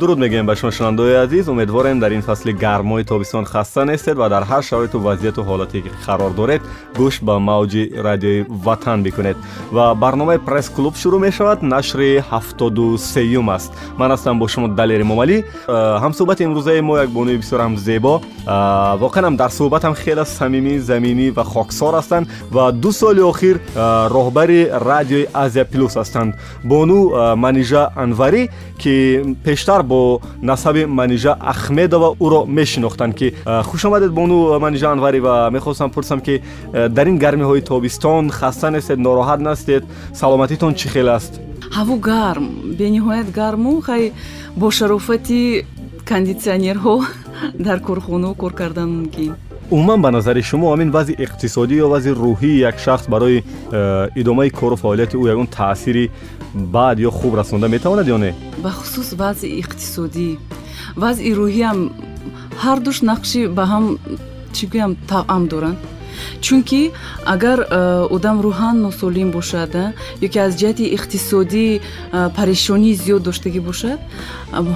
дуруд мегӯем ба шумо шунавандаои азиз умедворем дар ин фасли гармои тобистон хаста нестед ва дар ҳар шароиту вазъияту ҳолате ки қарор доред гӯш ба мавҷи радиои ватан бикунед ва барномаи пресс-клуб шурӯъ мешавад нашри ҳафтоду сеюм аст ман ҳастам бо шумо далер эмомалӣ ҳамсӯҳбати имрӯзаи мо як бонуи бисёр ҳам зебо воқеан ҳам дар суҳбатам хеле самимӣ заминӣ ва хоксор ҳастанд ва ду соли охир роҳбари радиои азия плюс ҳастанд бону манижа анварӣ ки пештар бо насаби манижа ахмедова ӯро мешинохтанд ки хушомадед бону манижа анварӣ ва мехостам пурсам ки дар ин гармиҳои тобистон хаста нестед нороҳат настед саломатитон чӣ хел аст? Ҳаво гарм бениҳоят гарму хай бо шарофати кондитсионерҳо дар корхонаҳо кор кардан мумкин умуман ба назари шумо ҳамин вазъи иқтисодӣ ё вазъи рӯҳии як шахс барои идомаи кору фаъолияти ӯ ягон таъсири баъд ё хуб расонда метавонад ё не? Бахусус вазъи иқтисодӣ. Вазъи рӯҳиам ҳардуш нақши ба ҳам чӣ гӯям тавъам доранд. Чунки агар одам рӯҳан носолим бошад ё ки аз ҷиҳати иқтисодӣ парешонии зиёд доштагӣ бошад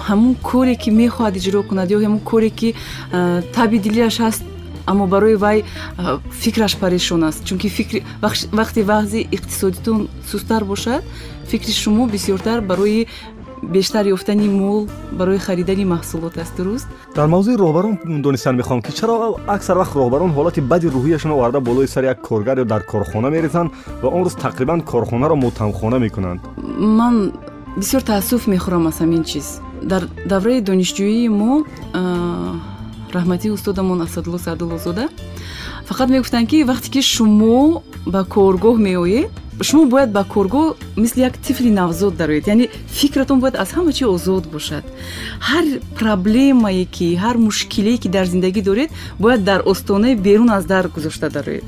ҳамун коре ки мехоҳад иҷро кунад ё ҳамун коре ки таби дилиаш ҳаст аммо барои вай фикраш парешон аст. Чунки вақте вазъи иқтисодитон сустар бошад фикри шумо бисёртар барои бештар ёфтани мол барои харидани маҳсулот аст. Дуруст? Дар мавзӯи роҳбарон донистан мехоҳам ки чаро аксар вақт роҳбарон ҳолати бади рӯҳияшон оварда болои сари як коргар ё дар корхона мерезанд ва он рӯз тақрибан корхонаро мутамхона мекунанд. Ман бисёр таассуф мехӯрам аз ҳамин чиз. Дар давраи донишҷӯии мо раҳмати устодамон асадулло саъдуллозода фақат мегуфтанд ки вақте ки шумо ба коргоҳ меоед шумо бояд ба коргоҳ мисли як тифли навзод дароед яъне фикратон бояд аз ҳама чи озод бошад. Ҳар проблемае ки ҳар мушкилие ки дар зиндагӣ доред бояд дар остонаи берун аз дар гузошта дароед.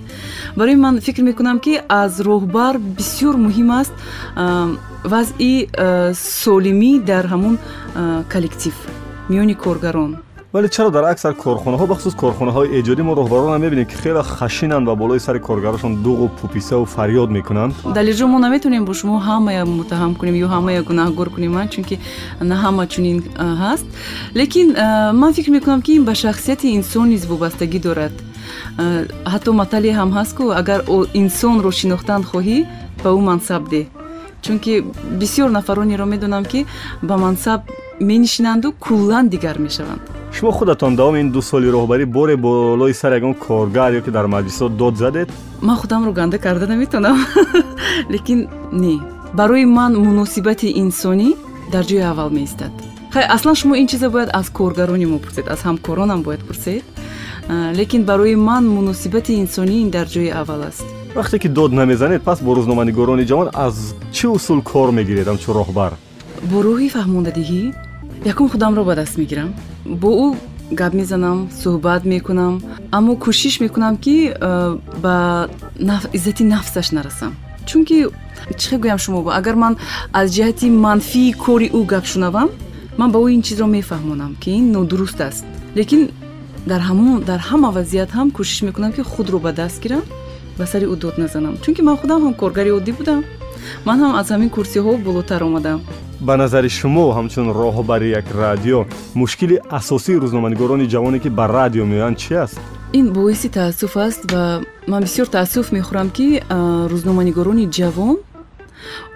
Барои ман фикр мекунам ки аз роҳбар бисёр муҳим аст вазъи солимӣ дар ҳамун коллектив миёни коргарон вале чаро дар аксар корхонаҳо бахусус корхонаҳои эҷодӣ мо роҳбарона мебинем ки хеле хашинанд ва болои сари коргарошон дуғу пуписаву фарёд мекунанд? Далелҷо мо наметавонем бо шумо ҳамая муттаҳам кунем ё ҳамая гунаҳгор кунем чунки на ҳама чунин ҳаст. Лекин ман фикр мекунам ки ин ба шахсияти инсон низ вобастагӣ дорад. Ҳатто матале ҳам ҳаст ку агар инсонро шинохтан хоҳӣ ба ӯ мансаб деҳ чунки бисёр нафаронеро медонам ки ба мансаб менишинанду куллан дигар мешаванд шумо худатон давоми ин ду соли роҳбарӣ боре болои сар ягон коргар ё ки дар маҷлисҳо дод задед? Ман худамро ганда карда наметавонам лекин не. Барои ман муносибати инсонӣ дар ҷои аввал меистад. Хай аслан шумо ин чиза бояд аз коргарони мо пурсед аз ҳамкоронам бояд пурсед. Лекин барои ман муносибати инсонӣ ин дар ҷои аввал аст. Вақте ки дод намезанед пас бо рӯзноманигорони ҷавон аз чӣ усул кор мегиред ҳамчун роҳбар? Бо роҳи фаҳмондадиҳӣ якум худамро ба даст мегирам. Бо ӯ гап мезанам суҳбат мекунам аммо кӯшиш мекунам ки э, ба иззати нафсаш нарасам. Чунки чӣ гӯям шумо агар ман аз ҷиҳати манфии кори ӯ гап шунавам ман ба ӯ ин чизро мефаҳмонам ки ин нодуруст аст. Лекин дар ҳамон дар ҳама вазъият ҳам кӯшиш мекунам ки худро ба даст гирам ба сари ӯ дод назанам чунки ман худам ҳам коргари оддӣ будам. Ман ҳам аз ҳамин курсиҳо болотар омадам ба назари шумо ҳамчун роҳбари як радио мушкили асосии рӯзноманигорони ҷавоне ки ба радио меоянд чи аст? Ин боиси таассуф аст ва ман бисёр таассуф мехӯрам ки рӯзноманигорони ҷавон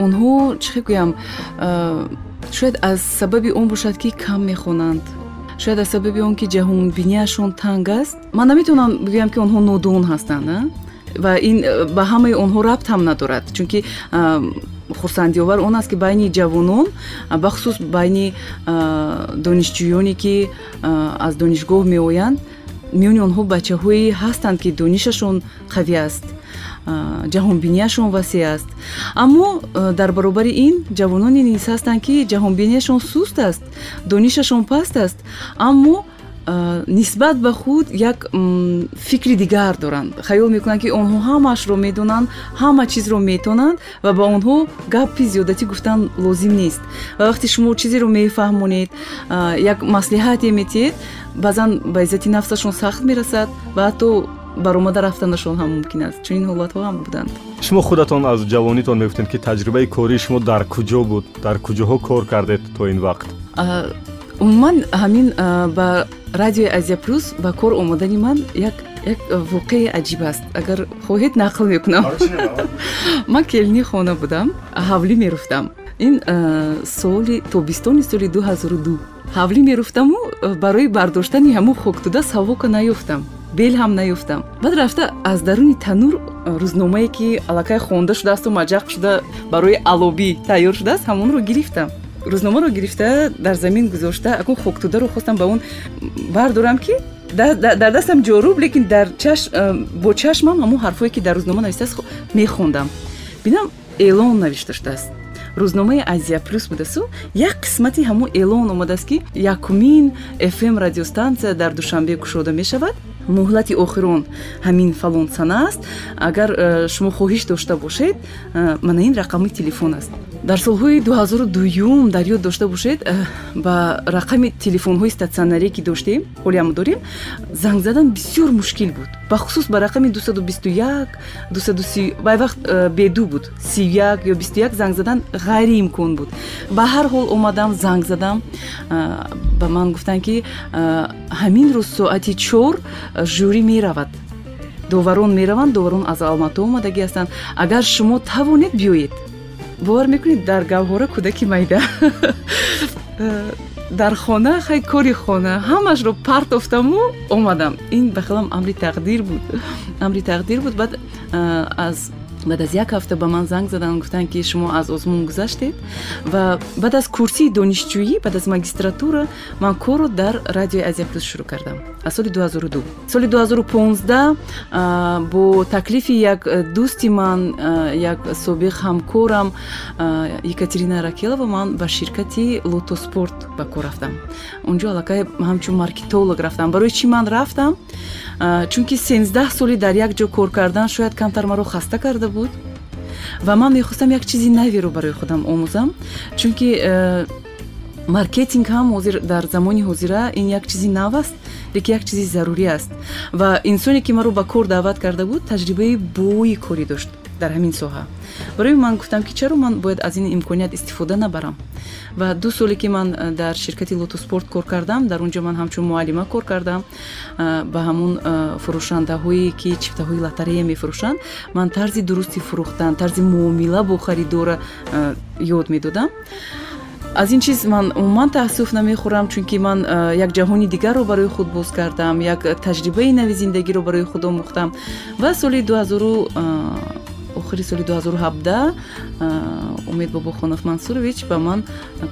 онҳо чӣ гӯям шояд аз сабаби он бошад ки кам мехонанд. Шояд аз сабаби он ки ҷаҳонбинияшон танг аст. Ман наметавонам бигӯям ки онҳо нодон ҳастанд ва ин ба ҳамаи онҳо рабт ҳам надорад чунки хурсандиовар он аст ки байни ҷавонон бахусус байни донишҷӯёне ки аз донишгоҳ меоянд. Миёни онҳо бачаҳое ҳастанд ки донишашон қавӣ аст ҷаҳонбинияшон васеъ аст. Аммо дар баробари ин ҷавононе низ ҳастанд ки ҷаҳонбинияшон суст аст донишашон паст аст. Аммо нисбат ба худ як фикри дигар доранд. Хаёл мекунанд ки онҳо ҳамаашро медонанд ҳама чизро метонанд ва ба онҳо гапи зиёдатӣ гуфтан лозим нест. Ва вақте шумо чизеро мефаҳмонед як маслиҳате метиҳед баъзан ба иззати нафсашон сахт мерасад ва ҳатто баромада рафтанашон ҳам мумкин аст. Чунин ҳолатҳо ҳам буданд. Шумо худатон аз ҷавонитон мегуфтед ки таҷрибаи кории шумо дар куҷо буд дар куҷоҳо кор кардед то ин вақт умуман ҳамин ба радиои азия плюс ба кор омадани ман як як воқеи аҷиб аст. Агар хоҳед нақл мекунам ман келини хона будам ҳавлӣ мерафтам ин соли тобистони соли 2002 ҳавлӣ мерафтаму барои бардоштани ҳамун хоктуда савока наёфтам. Бел ҳам наёфтам. Баъд рафта аз даруни танур рӯзномае ки аллакай хонда шудаасту маҷақ шуда барои алобӣ тайёр шудааст ҳамонро гирифтам рӯзномаро гирифта дар замин гузошта акун хоктударо хостам ба он бардорам ки дар дастам ҷоруб лекин дар бо чашмам ҳамун ҳарфое ки дар рӯзнома навистааст мехондам. Бинам эълон навишта шудааст. Рӯзномаи азия плюс будасу як қисмати ҳамун эълон омадааст ки якумин фм радиостанция дар душанбе кушода мешавад. Муҳлати охирон ҳамин фалон сана аст. Агар э, шумо хоҳиш дошта бошед э, мана ин рақами телефон аст дар солҳои 2002 дар ёд дошта бошед э, ба рақами телефонҳои статсионарие ки доштем ҳолиам дорем занг задан бисёр мушкил буд. Бахусус ба рақами 221 вай вақт беду буд. 31 ё 21 занг задан ғайриимкон буд. Ба ҳар ҳол омадам занг задам ба ман гуфтанд ки ҳамин рӯз соати чор жюрӣ меравад. Доварон мераванд доварон аз алмато омадагӣ ҳастанд. Агар шумо тавонед биёед бовар мекунед дар гавҳора кӯдаки майда. Дар хона хай кори хона ҳамашро партофтаму омадам. Ин ба хелам амри тақдир буд. Амри тақдир буд баъд аз баъд аз як ҳафта ба ман занг заданд гуфтанд ки шумо аз озмун гузаштед ва баъд аз курсии донишҷӯӣ баъд аз магистратура ман корро дар радиои азия плюс шурӯъ кардам. Аз соли 2002 соли 2015 бо таклифи як дӯсти ман як собиқ ҳамкорам екатерина ракелова ман ба ширкати лотоспорт ба кор рафтам. Онҷо аллакай ҳамчун маркетолог рафтам. Барои чӣ ман рафтам? Чунки сенздаҳ соли дар як ҷо кор кардан шояд камтар маро хаста карда буд? Ва ман мехостам як чизи наверо барои худам омӯзам чунки э, маркетинг ҳам ҳозир дар замони ҳозира ин як чизи нав аст лекин як чизи зарурӣ аст. Ва инсоне ки маро ба кор даъват карда буд таҷрибаи бои корӣ дошт дар ҳамин соҳа. Барои ман гуфтам ки чаро ман бояд аз ин имконият истифода набарам ва ду соле ки ман э, дар ширкати лотоспорт кор кардам дар он ҷо ман ҳамчун муаллима кор кардам э, ба ҳамун э, фурӯшандаҳое ки чифтаҳои лотарея мефурӯшанд ман тарзи дурусти фурӯхтан тарзи муомила бо харидора ёд медодам. Аз ин чиз ман умуман таассуф намехӯрам чунки ман як ҷаҳони дигарро барои худ боз кардам як таҷрибаи нави зиндагиро барои худ омӯхтам ва соли охири соли 2017 умед бобохонов мансурович ба ман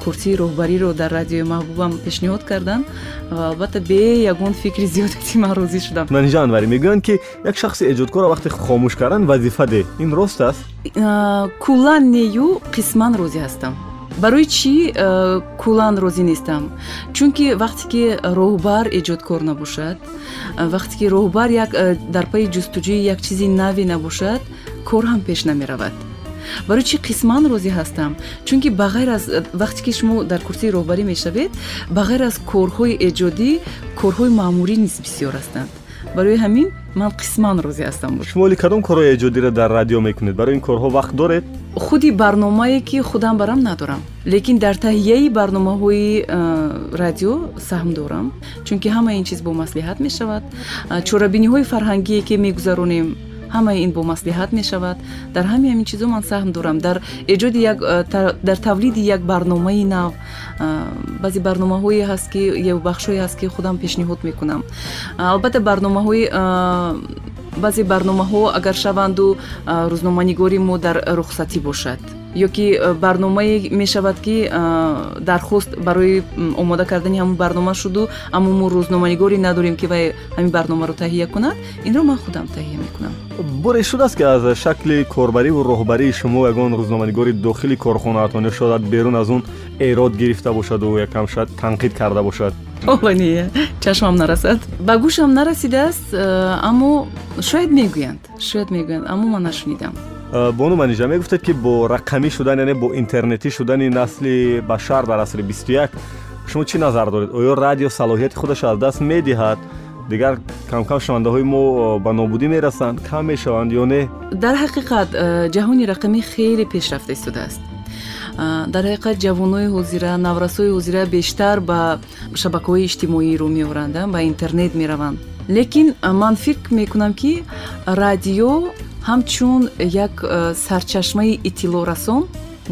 курсии роҳбариро дар радиои маҳбубам пешниҳод карданд ва албатта бе ягон фикри зиёдати ман розӣ шудам. Манижа анварӣ мегӯянд ки як шахси эҷодкорро вақте хомӯш кардан вазифа де. Ин рост аст? Куллан нею қисман розӣ ҳастам. Барои чӣ куллан розӣ нестам? Чунки вақте ки роҳбар эҷодкор набошад вақте ки роҳбар дар пайи ҷустуҷӯи як чизи наве набошад кор ҳам пеш намеравад. Барои чӣ қисман розӣ ҳастам? Чунки ба ғайр аз вақте ки шумо дар курсии роҳбарӣ мешавед ба ғайр аз корҳои эҷодӣ корҳои маъмурӣ низ бисёр ҳастанд. Барои ҳамин ман қисман розӣ ҳастам шумоли кадом корҳои эҷодиро дар радио мекунед. Барои ин корҳо вақт доред? Худи барномае ки худам барам надорам. Лекин дар таҳияи барномаҳои радио саҳм дорам. Чунки ҳамаи ин чиз бо маслиҳат мешавад. Чорабиниҳои фарҳангие ки мегузаронем ҳамаи ин бо маслиҳат мешавад. Дар ҳамаи ҳамин чизо ман саҳм дорам. Дар эҷоди э, дар тавлиди як барномаи нав э, баъзе барномаҳое ҳаст ки ё бахшҳое ҳаст ки худам пешниҳод мекунам. Албатта барномаҳои э, баъзе барномаҳо агар шаванду рӯзноманигори мо дар рухсатӣ бошад ё ки э, барномае мешавад ки э, дархост барои омода кардани ҳамун барнома шуду аммо мо рӯзноманигоре надорем ки вай ҳамин барномаро таҳия кунад инро ман худам таҳия мекунам боре шудааст ки аз шакли корбариву роҳбарии шумо ягон рӯзноманигори дохили корхонаатон ё шояд берун аз он эрод гирифта бошаду якам шояд танқид карда бошад не чашмам нарасад ба гӯшам нарасидааст э, аммо шояд мегӯянд шояд мегӯянд аммо ман нашунидам бону манижа мегуфтед ки бо рақамӣ шудан яъне бо интернетӣ шудани насли башар дар асри бисту як шумо чӣ назар доред? Оё радио салоҳияти худашро аз даст медиҳад? Дигар камкам шунавандаҳои мо ба нобудӣ мерасанд кам мешаванд ё не? Дар ҳақиқат ҷаҳони рақамӣ хеле пешрафта истодааст дар ҳақиқат ҷавонои ҳозира наврасои ҳозира бештар ба шабакаҳои иҷтимоӣ рӯ меоранд ба интернет мераванд. Лекин ман фикр мекунам ки радио ҳамчун як сарчашмаи иттилоърасон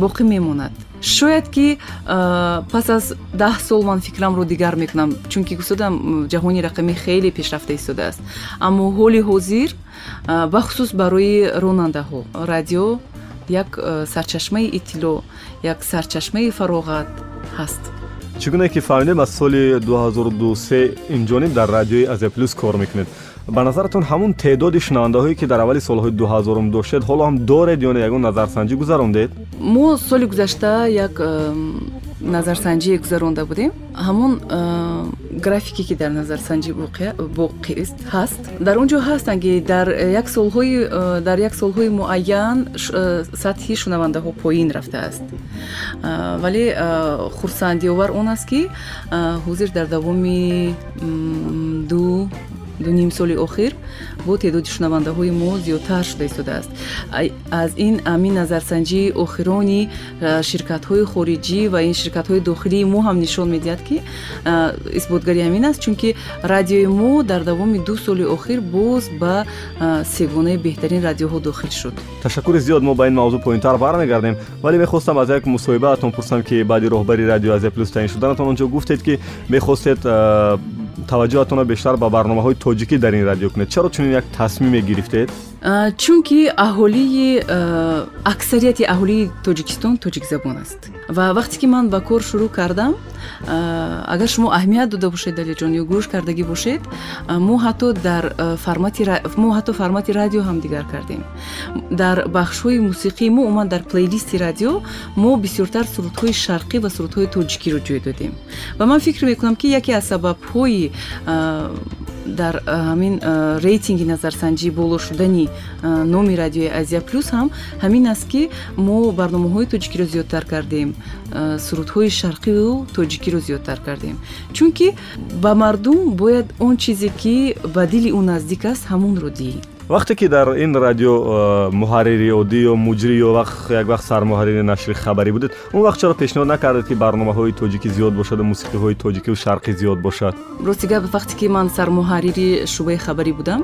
боқӣ мемонад. Шояд ки пас аз даҳ сол ман фикрамро дигар мекунам чунки гуфтодам ҷаҳони рақамӣ хеле пешрафта истодааст. Аммо ҳоли ҳозир бахусус барои ронандаҳо. Радио як сарчашмаи иттилоъ як сарчашмаи фароғат ҳаст. Чӣ гуне ки фаҳмидем аз соли 2023 инҷониб дар радиои азия плюс кор мекунед ба назаратон ҳамун теъдоди шунавандаҳое ки дар аввали солҳои 2000 доштед ҳоло ҳам доред ё не ягон назарсанҷӣ гузарондед? Мо соли гузашта як назарсанҷие гузаронда будем. Ҳамон графике ки дар назарсанҷӣ боқист ҳаст. Дар он ҷо ҳастанд ки дар як солҳои дар як солҳои муайян сатҳи шунавандаҳо поин рафтааст. Вале хурсандиовар он аст ки ҳозир дар давоми ду ду ним соли охир бо теъдоди шунавандаҳои мо зиёдтар шуда истодааст. Аз ин амин назарсанҷии охирони ширкатҳои хориҷӣ ва ин ширкатҳои дохилии мо ҳам нишон медиҳад ки исботгари амин аст чунки радиои мо дар давоми ду соли охир боз ба сегонаи беҳтарин радиоҳо дохил шуд. Ташаккури зиёд мо ба ин мавзӯъ поинтар бармегардем вале мехостам аз як мусоҳибаатон пурсам ки баъди роҳбари радио азия плюс таъин шуданатон он ҷо гуфтед ки мехостед таваҷҷӯҳатонро бештар ба барномаҳои тоҷикӣ дар ин радио кунед. Чаро чунин як тасмиме гирифтед чунки аҳолии аксарияти аҳолии тоҷикистон тоҷикзабон аст. Ва вақте ки ман ба кор шурӯъ кардам агар шумо аҳамият дода бошед далиҷон ё гӯш кардагӣ бошед мо ҳатто дар формати мо ҳатто формати радио ҳам дигар кардем. Дар бахшҳои мусиқӣ мо умуман дар плейлисти радио мо бисёртар сурудҳои шарқӣ ва сурудҳои тоҷикиро ҷой додем. Ва ман фикр мекунам ки яке аз сабабҳои дар ҳамин рейтинги назарсанҷӣ боло шудани номи радиои азия плюс ҳам. Ҳамин аст ки мо барномаҳои тоҷикиро зиёдтар кардем. Сурудҳои шарқиву тоҷикиро зиёдтар кардем. Чунки ба мардум бояд он чизе ки ба дили ӯ наздик аст ҳамонро диҳӣ вақте ки дар ин радио муҳаррири оддӣ ё муҷрӣ ё як вақт сармуҳаррири нашри хабарӣ будед он вақт чаро пешниҳод накардед ки барномаҳои тоҷикӣ зиёд бошаду мусиқиҳои тоҷикиву шарқӣ зиёд бошад? Рости гап вақте ки ман сармуҳаррири шӯъбаи хабарӣ будам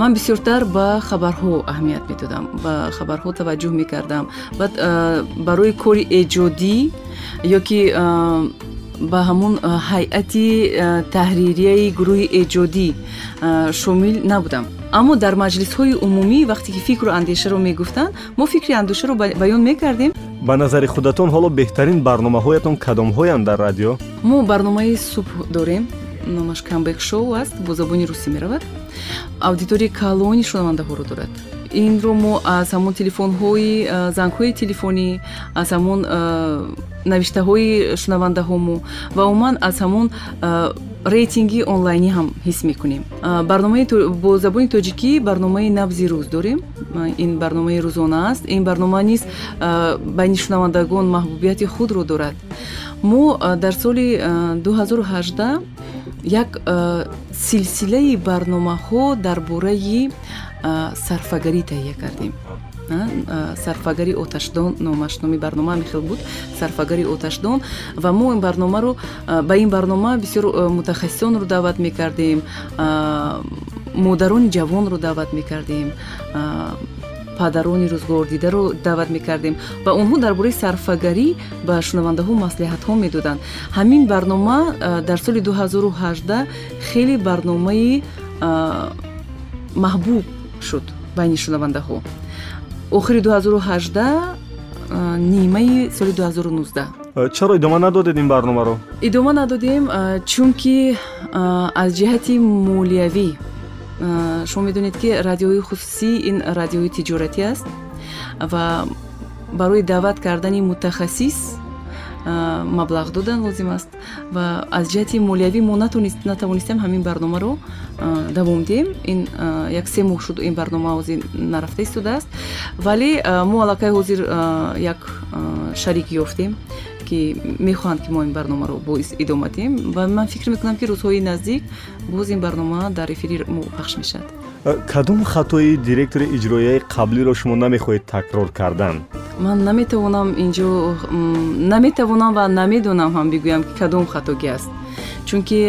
ман бисёртар ба хабарҳо аҳамият медодам ба хабарҳо таваҷҷӯҳ мекардам. Баъд барои кори эҷодӣ ё ки ба ҳамун ҳайати таҳририяи гурӯҳи эҷодӣ шомил набудам. Аммо дар маҷлисҳои умумӣ вақте ки фикру андешаро мегуфтанд мо фикри андешаро баён мекардем. Ба назари худатон ҳоло беҳтарин барномаҳоятон кадомҳоянд дар радио. Мо барномаи субҳ дорем. Номаш камбек шоу аст бо забони русӣ меравад. Аудиторияи калони шунавандаҳоро дорад. Инро мо аз ҳамон телефонҳои зангҳои телефонӣ аз ҳамон навиштаҳои шунавандаҳомо ва умуман аз ҳамон рейтинги онлайнӣ ҳам ҳис мекунем. Барномаи бо забони тоҷикӣ барномаи набзи рӯз дорем. Ин барномаи рӯзона аст. Ин барнома низ байни шунавандагон маҳбубияти худро дорад. Мо дар соли 2018 як силсилаи барномаҳо дар бораи сарфагарӣ таҳия кардем сарфагари оташдон номаш номи барнома мехел буд. Сарфагари оташдон. Ва мо ин барномаро ба ин барнома бисёр мутахассисонро даъват мекардем модарони ҷавонро даъват мекардем падарони рӯзгордидаро даъват мекардем. Ва онҳо дар бораи сарфагарӣ ба шунавандаҳо маслиҳатҳо медоданд. Ҳамин барнома дар соли 2018 хеле барномаи маҳбуб шуд байни шунавандаҳо охири 2018 нимаи соли 2019 чаро идома надодед ин барномаро? Идома надодем чунки аз ҷиҳати молиявӣ шумо медонед ки радиои хусусӣ ин радиои тиҷоратӣ аст ва барои даъват кардани мутахассис маблағ додан лозим аст. Ва аз ҷиҳати молиявӣ мо натавонистем ҳамин барномаро давом диҳем. Ин як се моҳ шуд ин барнома ҳозир нарафта истодааст вале мо аллакай ҳозир як шарик ёфтем ки мехоҳанд ки мо ин барномаро боис идома диҳем ва ман фикр мекунам ки рӯзҳои наздик боз ин барнома дар эфири пахш мешавад кадом хатои директори иҷроияи қаблиро шумо намехоҳед такрор кардан? Ман наметавонам инҷо наметавонам ва намедонам ҳам бигӯям ки кадом хатогӣ аст. Чунки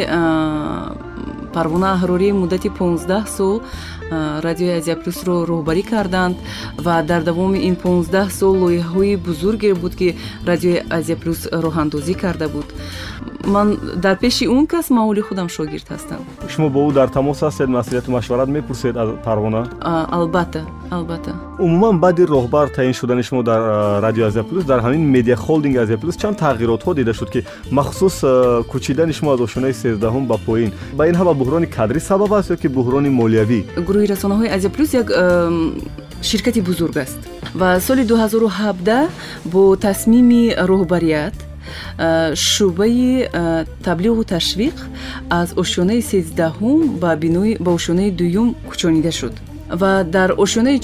парвона аҳрорӣ муддати понздаҳ сол радиои азия плюсро роҳбарӣ карданд ва дар давоми ин понздаҳ сол лоиҳаҳои бузурге буд ки радиои азия плюс роҳандозӣ карда буд. Ман дар пеши он кас маъоли худам шогирд ҳастам. Шумо бо ӯ дар тамос ҳастед маслиҳату машварат мепурсед аз парвона? Албатта албатта. Умуман баъди роҳбар таъин шудани шумо дар радио азия плюс дар ҳамин медиа холдинг азия плюс чанд тағйиротҳо дида шуд ки махсус кӯчидани шумо аз ошонаи сездаҳум ба поин. Ба ин ҳама буҳрони кадрӣ сабаб аст ё ки буҳрони молиявӣ? Гурӯҳи расонаҳои азия плюс як ширкати бузург аст. Ва соли 2017 бо тасмими роҳбарият шӯъбаи таблиғу ташвиқ аз ошёнаи сездаҳум ба бинои ба ошёнаи дуюм кӯчонида шуд. Ва дар ошёнаи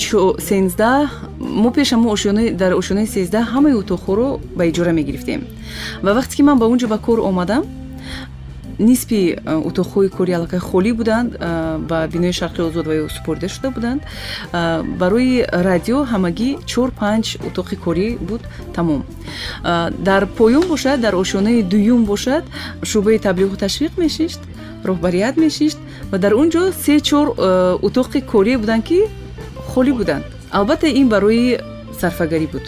сенздаҳ мо пеша мо дар ошёнаи сездаҳ ҳамаи утоқҳоро ба иҷора мегирифтем. Ва вақте ки ман ба он ҷо ба кор омадам нисби э, утоқҳои кори аллакай холӣ буданд э, ба бинои шарқи озод ва ё супорида шуда буданд. Э, барои радио ҳамагӣ чор панҷ утоқи корӣ буд тамом. Дар поён бошад дар ошёнаи дуюм бошад шӯъбаи таблиғу ташвиқ мешишт роҳбарият мешишт ва дар он ҷо се чор утоқи корӣ буданд ки холӣ буданд. Албатта ин барои сарфагарӣ буд.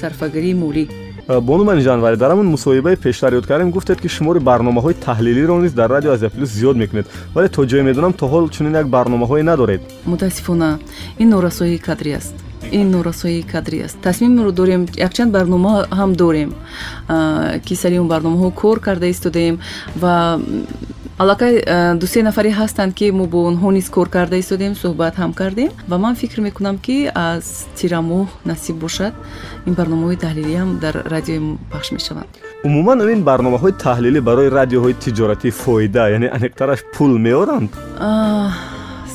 Сарфагарии молӣ бонумани ҷанварӣ дар ҳамон мусоҳибаи пештар ёд кардем гуфтед ки шумори барномаҳои таҳлилиро низ дар радио азия плюс зиёд мекунед. Вале то ҷое медонам то ҳол чунин як барномаҳое надоред. Мутаассифона ин норасоии кадрӣ аст. Ин норасоии кадрӣ аст. Тасмимро дорем якчанд барнома ҳам дорем. Ки сари он барномаҳо кор карда истодаем ва аллакай э, дусе нафаре ҳастанд ки мо бо онҳо низ кор карда истодем суҳбат ҳам кардем. Ва ман фикр мекунам ки аз тирамоҳ насиб бошад. Ин барномаҳои таҳлилиам дар радиои пахш мешаванд умуман ин барномаҳои таҳлилӣ барои радиоҳои тиҷоратӣ фоида яъне аниқтараш пул меоранд?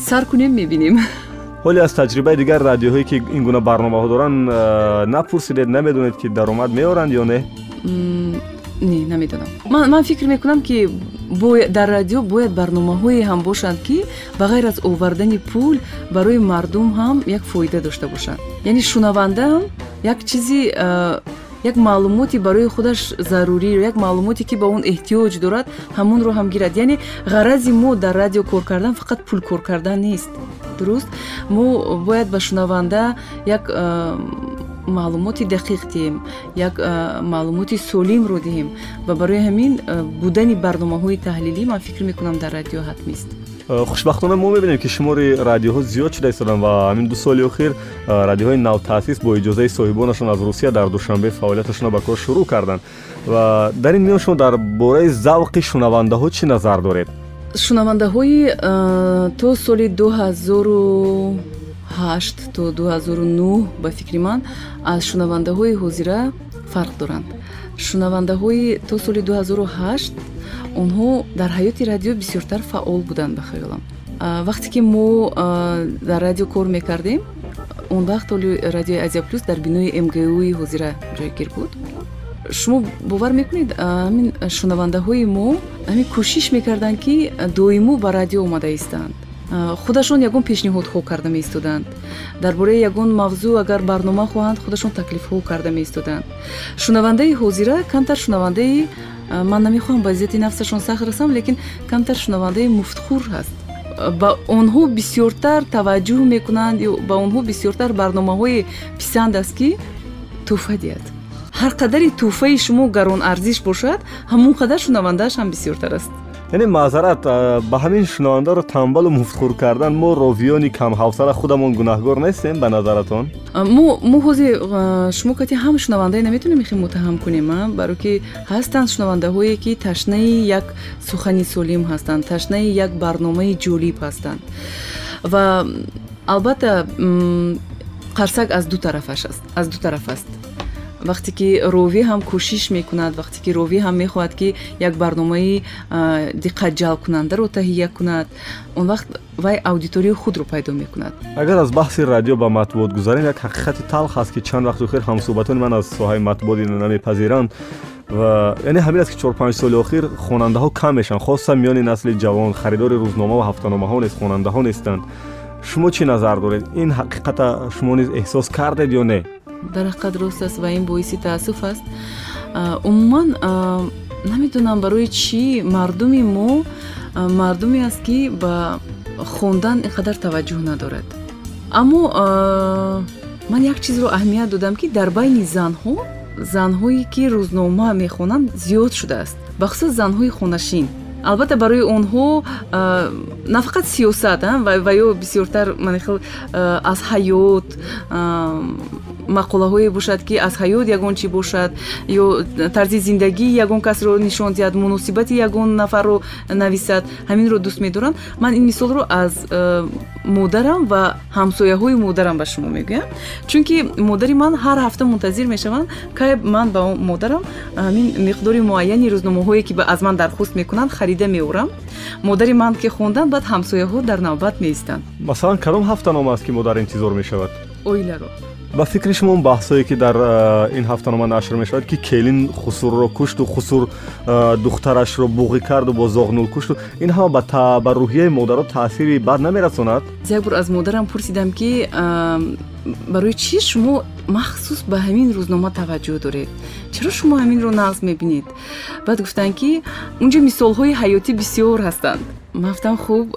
Сар кунем мебинем. Ҳоле аз таҷрибаи дигар радиоҳое ки ин гуна барномаҳо доранд э, напурсидед намедонед ки даромад меоранд ё не? Не намедонам. Ман фикр мекунам ки дар радио бояд барномаҳое ҳам бошанд ки ба ғайр аз овардани пул барои мардум ҳам як фоида дошта бошанд. Яъне шунавандаам як чизи як маълумоти барои худаш заруриро як маълумоте ки ба он эҳтиёҷ дорад ҳамонро ҳам гирад. Яъне ғарази мо дар радио кор кардан фақат пул кор кардан нест. Дуруст? Мо бояд ба шунаванда як маълумоти дақиқ диҳем як маълумоти солимро диҳем. Ва барои ҳамин будани барномаҳои таҳлилӣ ман фикр мекунам дар радио ҳатмист хушбахтона мо мебинем ки шумори радиоҳо зиёд шуда истоданд ва ҳамин ду соли охир радиоҳои навтаъсис бо иҷозаи соҳибонашон аз русия дар душанбе фаъолияташонро ба кор шурӯъ карданд. Ва дар ин миён шумо дар бораи завқи шунавандаҳо чӣ назар доред? Шунавандаҳои то соли дуҳазору ҳашт то 2009 ба фикри ман аз шунавандаҳои ҳозира фарқ доранд. Шунавандаҳои то соли 2008 онҳо дар ҳаёти радио бисёртар фаъол буданд ба хаёлам вақте ки мо дар радио кор мекардем он вақт оли радиои азия плюс дар бинои мгуи ҳозира ҷойгир буд. Шумо бовар мекунед? Ҳамин шунавандаҳои мо ҳамин кӯшиш мекарданд ки доимо ба радио омада истанд худашон ягон пешниҳодҳо карда меистоданд. Дар бораи ягон мавзӯъ агар барнома хоҳанд худашон таклифҳо карда меистоданд. Шунавандаи ҳозира камтар шунавандаи ман намехоҳам ба иззати нафсашон сахт расам лекин камтар шунавандаи муфтхур ҳаст. Ба онҳо бисёртар таваҷҷӯҳ мекунанд ба онҳо бисёртар барномаҳои писанд аст ки тӯҳфа диҳад. Ҳар қадари тӯҳфаи шумо гаронарзиш бошад ҳамон қадар шунавандааш ҳам бисёртар аст яъне маъзарат ба ҳамин шунавандаро тамбалу муфтхур кардан мо ровиёни камҳавсала худамон гунаҳгор нестем ба назаратон. Мо ҳозир шумо кати ҳам шунавандае наметонем ихе муттаҳам кунем баро ки ҳастанд шунавандаҳое ки ташнаи як сухани солим ҳастанд ташнаи як барномаи ҷолиб ҳастанд. Ва албатта қарсак аз ду тарафаш аст аз ду тараф аст вақте ки ровӣ ҳам кӯшиш мекунад вақте ки ровӣ ҳам мехоҳад ки як барномаи диққатҷалбкунандаро таҳия кунад он вақт вай аудиторияи худро пайдо мекунад. Агар аз баҳси радио ба матбуот гузарем як ҳақиқати талх аст ки чанд вақти охир ҳамсӯҳбатони ман аз соҳаи матбуот инро намепазиранд яъне ҳамин аст ки чор панҷ соли охир хонандаҳо кам мешаванд хоса миёни насли ҷавон харидори рӯзнома ва ҳафтаномаҳо нест хонандаҳо нестанд. Шумо чӣ назар доред? Ин ҳақиқата шумо низ эҳсос кардед ё не дар ҳақиқат рост аст ва ин боиси таассуф аст. Умуман намедонам барои чӣ мардуми мо мардуме аст ки ба хондан ин қадар таваҷҷӯҳ надорад. Аммо ман як чизро аҳамият додам ки дар байни занҳо занҳое ки рӯзнома мехонанд зиёд шудааст. Бахусус занҳои хонашин. Албатта барои онҳо на фақат сиёсат ва ё бисёртар манихел аз ҳаёт мақолаҳое бошад ки аз ҳаёт ягон чӣ бошад ё тарзи зиндагии ягон касро нишон диҳад муносибати ягон нафарро нависад ҳаминро дӯст медоранд. Ман ин мисолро аз э, модарам ва ҳамсояҳои модарам ба шумо мегӯям. Чунки модари ман ҳар ҳафта мунтазир мешаванд кай ман ба модарам ҳамин миқдори муайяни рӯзномаҳое ки аз ман дархост мекунанд харида меорам. Модари ман ки хонданд баъд ҳамсояҳо дар навбат меистанд. Масалан кадом ҳафтанома аст ки модар интизор мешавад. Оиларо ба фикри шумо он баҳсое ки дар ин ҳафтанома нашр мешавад ки келин хусурро кушту хусур духтарашро буғӣ карду бо зоғнул кушту. ин ҳама ба рӯҳияи модаро таъсири бад намерасонад? Як бор аз модарам пурсидам ки барои чӣ шумо махсус ба ҳамин рӯзнома таваҷҷӯҳ доред? Чаро шумо ҳаминро нағз мебинед? Баъд гуфтанд ки унҷо мисолҳои ҳаётӣ бисёр ҳастанд. Ман гуфтам хуб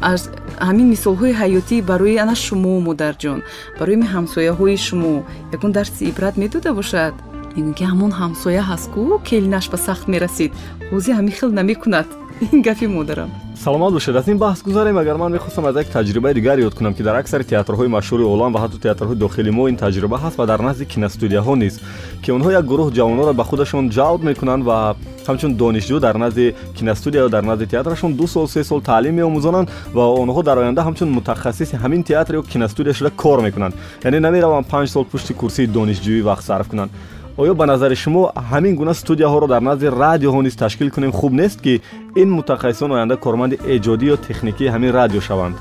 аз ҳамин мисолҳои ҳаётӣ барои ана шумо модарҷон барои ҳамсояҳои шумо. Ягон дарси ибрат медода бошад? Мегӯн ки ҳамон ҳамсоя ҳаст ку келинаш ба сахт мерасид. Ҳозир ҳамин хел намекунад ин гафи модарам саломат бошед. Аз ин баҳс гузарем агар ман мехостам аз як таҷрибаи дигар ёд кунам ки дар аксари театрҳои машҳури олам ва ҳатто театрҳои дохили мо ин таҷриба ҳаст ва дар назди киностудияҳо низ ки онҳо як гурӯҳ ҷавононро ба худашон ҷалб мекунанд ва ҳамчун донишҷӯ дар назди киностудия ё дар назди театрашон ду сол се сол таълим меомӯзонанд ва онҳо дар оянда ҳамчун мутахассиси ҳамин театр ё киностудия шуда кор мекунанд. Яъне намераванд панҷ сол пушти курсии донишҷӯӣ вақт сарф кунанд оё ба назари шумо ҳамин гуна студияҳоро дар назди радиоҳо низ ташкил кунем. Хуб нест ки ин мутахассисон оянда корманди эҷодӣ ё техникии ҳамин радио шаванд.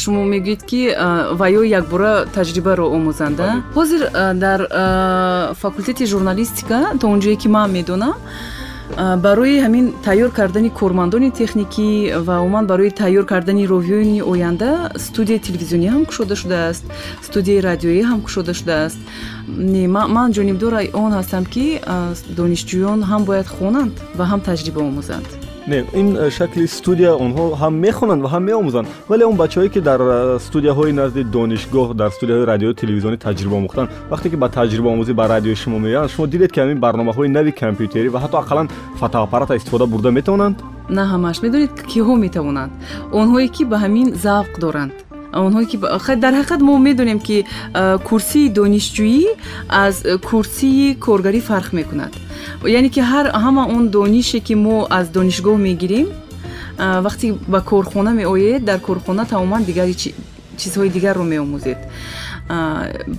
Шумо мегӯед ки ва ё якбора таҷрибаро омӯзанда. Ҳозир дар факултети журналистика то он ҷое ки ман медонам барои ҳамин тайёр кардани кормандони техникӣ ва умуман барои тайёр кардани роҳиёни оянда студияи телевизионӣ ҳам кушода шудааст студияи радиоӣ ҳам кушода шудааст. Ман ҷонибдори он ҳастам ки донишҷӯён ҳам бояд хонанд ва ҳам таҷриба омӯзанд не ин э, шакли студия онҳо ҳам мехонанд ва ҳам меомӯзанд. Вале он бачаҳое ки дар э, студияҳои назди донишгоҳ дар студияҳои радиои телевизионӣ таҷриба омӯхтанд вақте ки ба таҷрибаомӯзӣ ба радиои шумо меоянд шумо дидед ки ҳамин барномаҳои нави компютерӣ ва ҳатто ақаллан фотоаппарата истифода бурда метавонанд? На ҳамаш. Медонед киҳо метавонанд? Онҳое ки ба ҳамин завқ доранд онҳое ки дар ҳақиқат мо медонем ки э, курсии донишҷӯӣ аз курсии коргарӣ фарқ мекунад яъне ки ҳар ҳама он донише ки мо аз донишгоҳ мегирем вақте ба корхона меоед дар корхона тамоман дигари чизҳои дигарро меомӯзед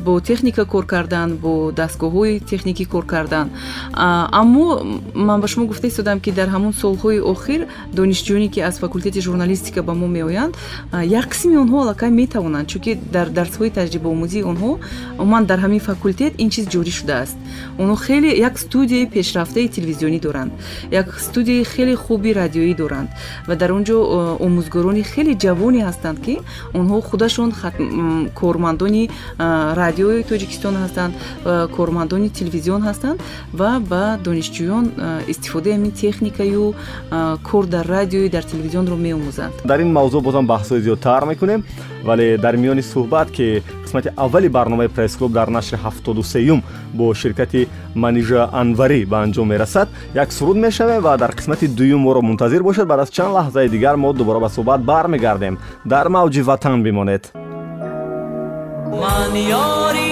бо техника кор кардан бо дастгоҳҳои техникӣ кор кардан. Аммо ман ба шумо гуфта истодам ки дар ҳамон солҳои охир донишҷӯёне ки аз факултети журналистика ба мо меоянд як қисми онҳо аллакай метавонанд чунки дар дарсҳои таҷрибаомӯзии онҳо умуман дар ҳамин факултет ин чиз ҷорӣ шудааст. Онҳо хеле як студияи пешрафтаи телевизионӣ доранд як студияи хеле хуби радиоӣ доранд ва дар он ҷо омӯзгорони хеле ҷавоне ҳастанд ки онҳо худашон кормандони радиои тоҷикистон ҳастанд кормандони телевизион ҳастанд ва ба донишҷӯён истифодаи ҳамин техникаю кор дар радиои дар телевизионро меомӯзанд. Дар ин мавзӯъ бозам баҳсҳои зиёдтар мекунем вале дар миёни суҳбат ки қисмати аввали барномаи пресс-клуб дар нашри ҳафтоду сеюм бо ширкати манижа анварӣ ба анҷом мерасад як суруд мешавем ва дар қисмати дуюм моро мунтазир бошед баъд аз чанд лаҳзаи дигар мо дубора ба суҳбат бармегардем. Дар мавҷи ватан бимонед maniori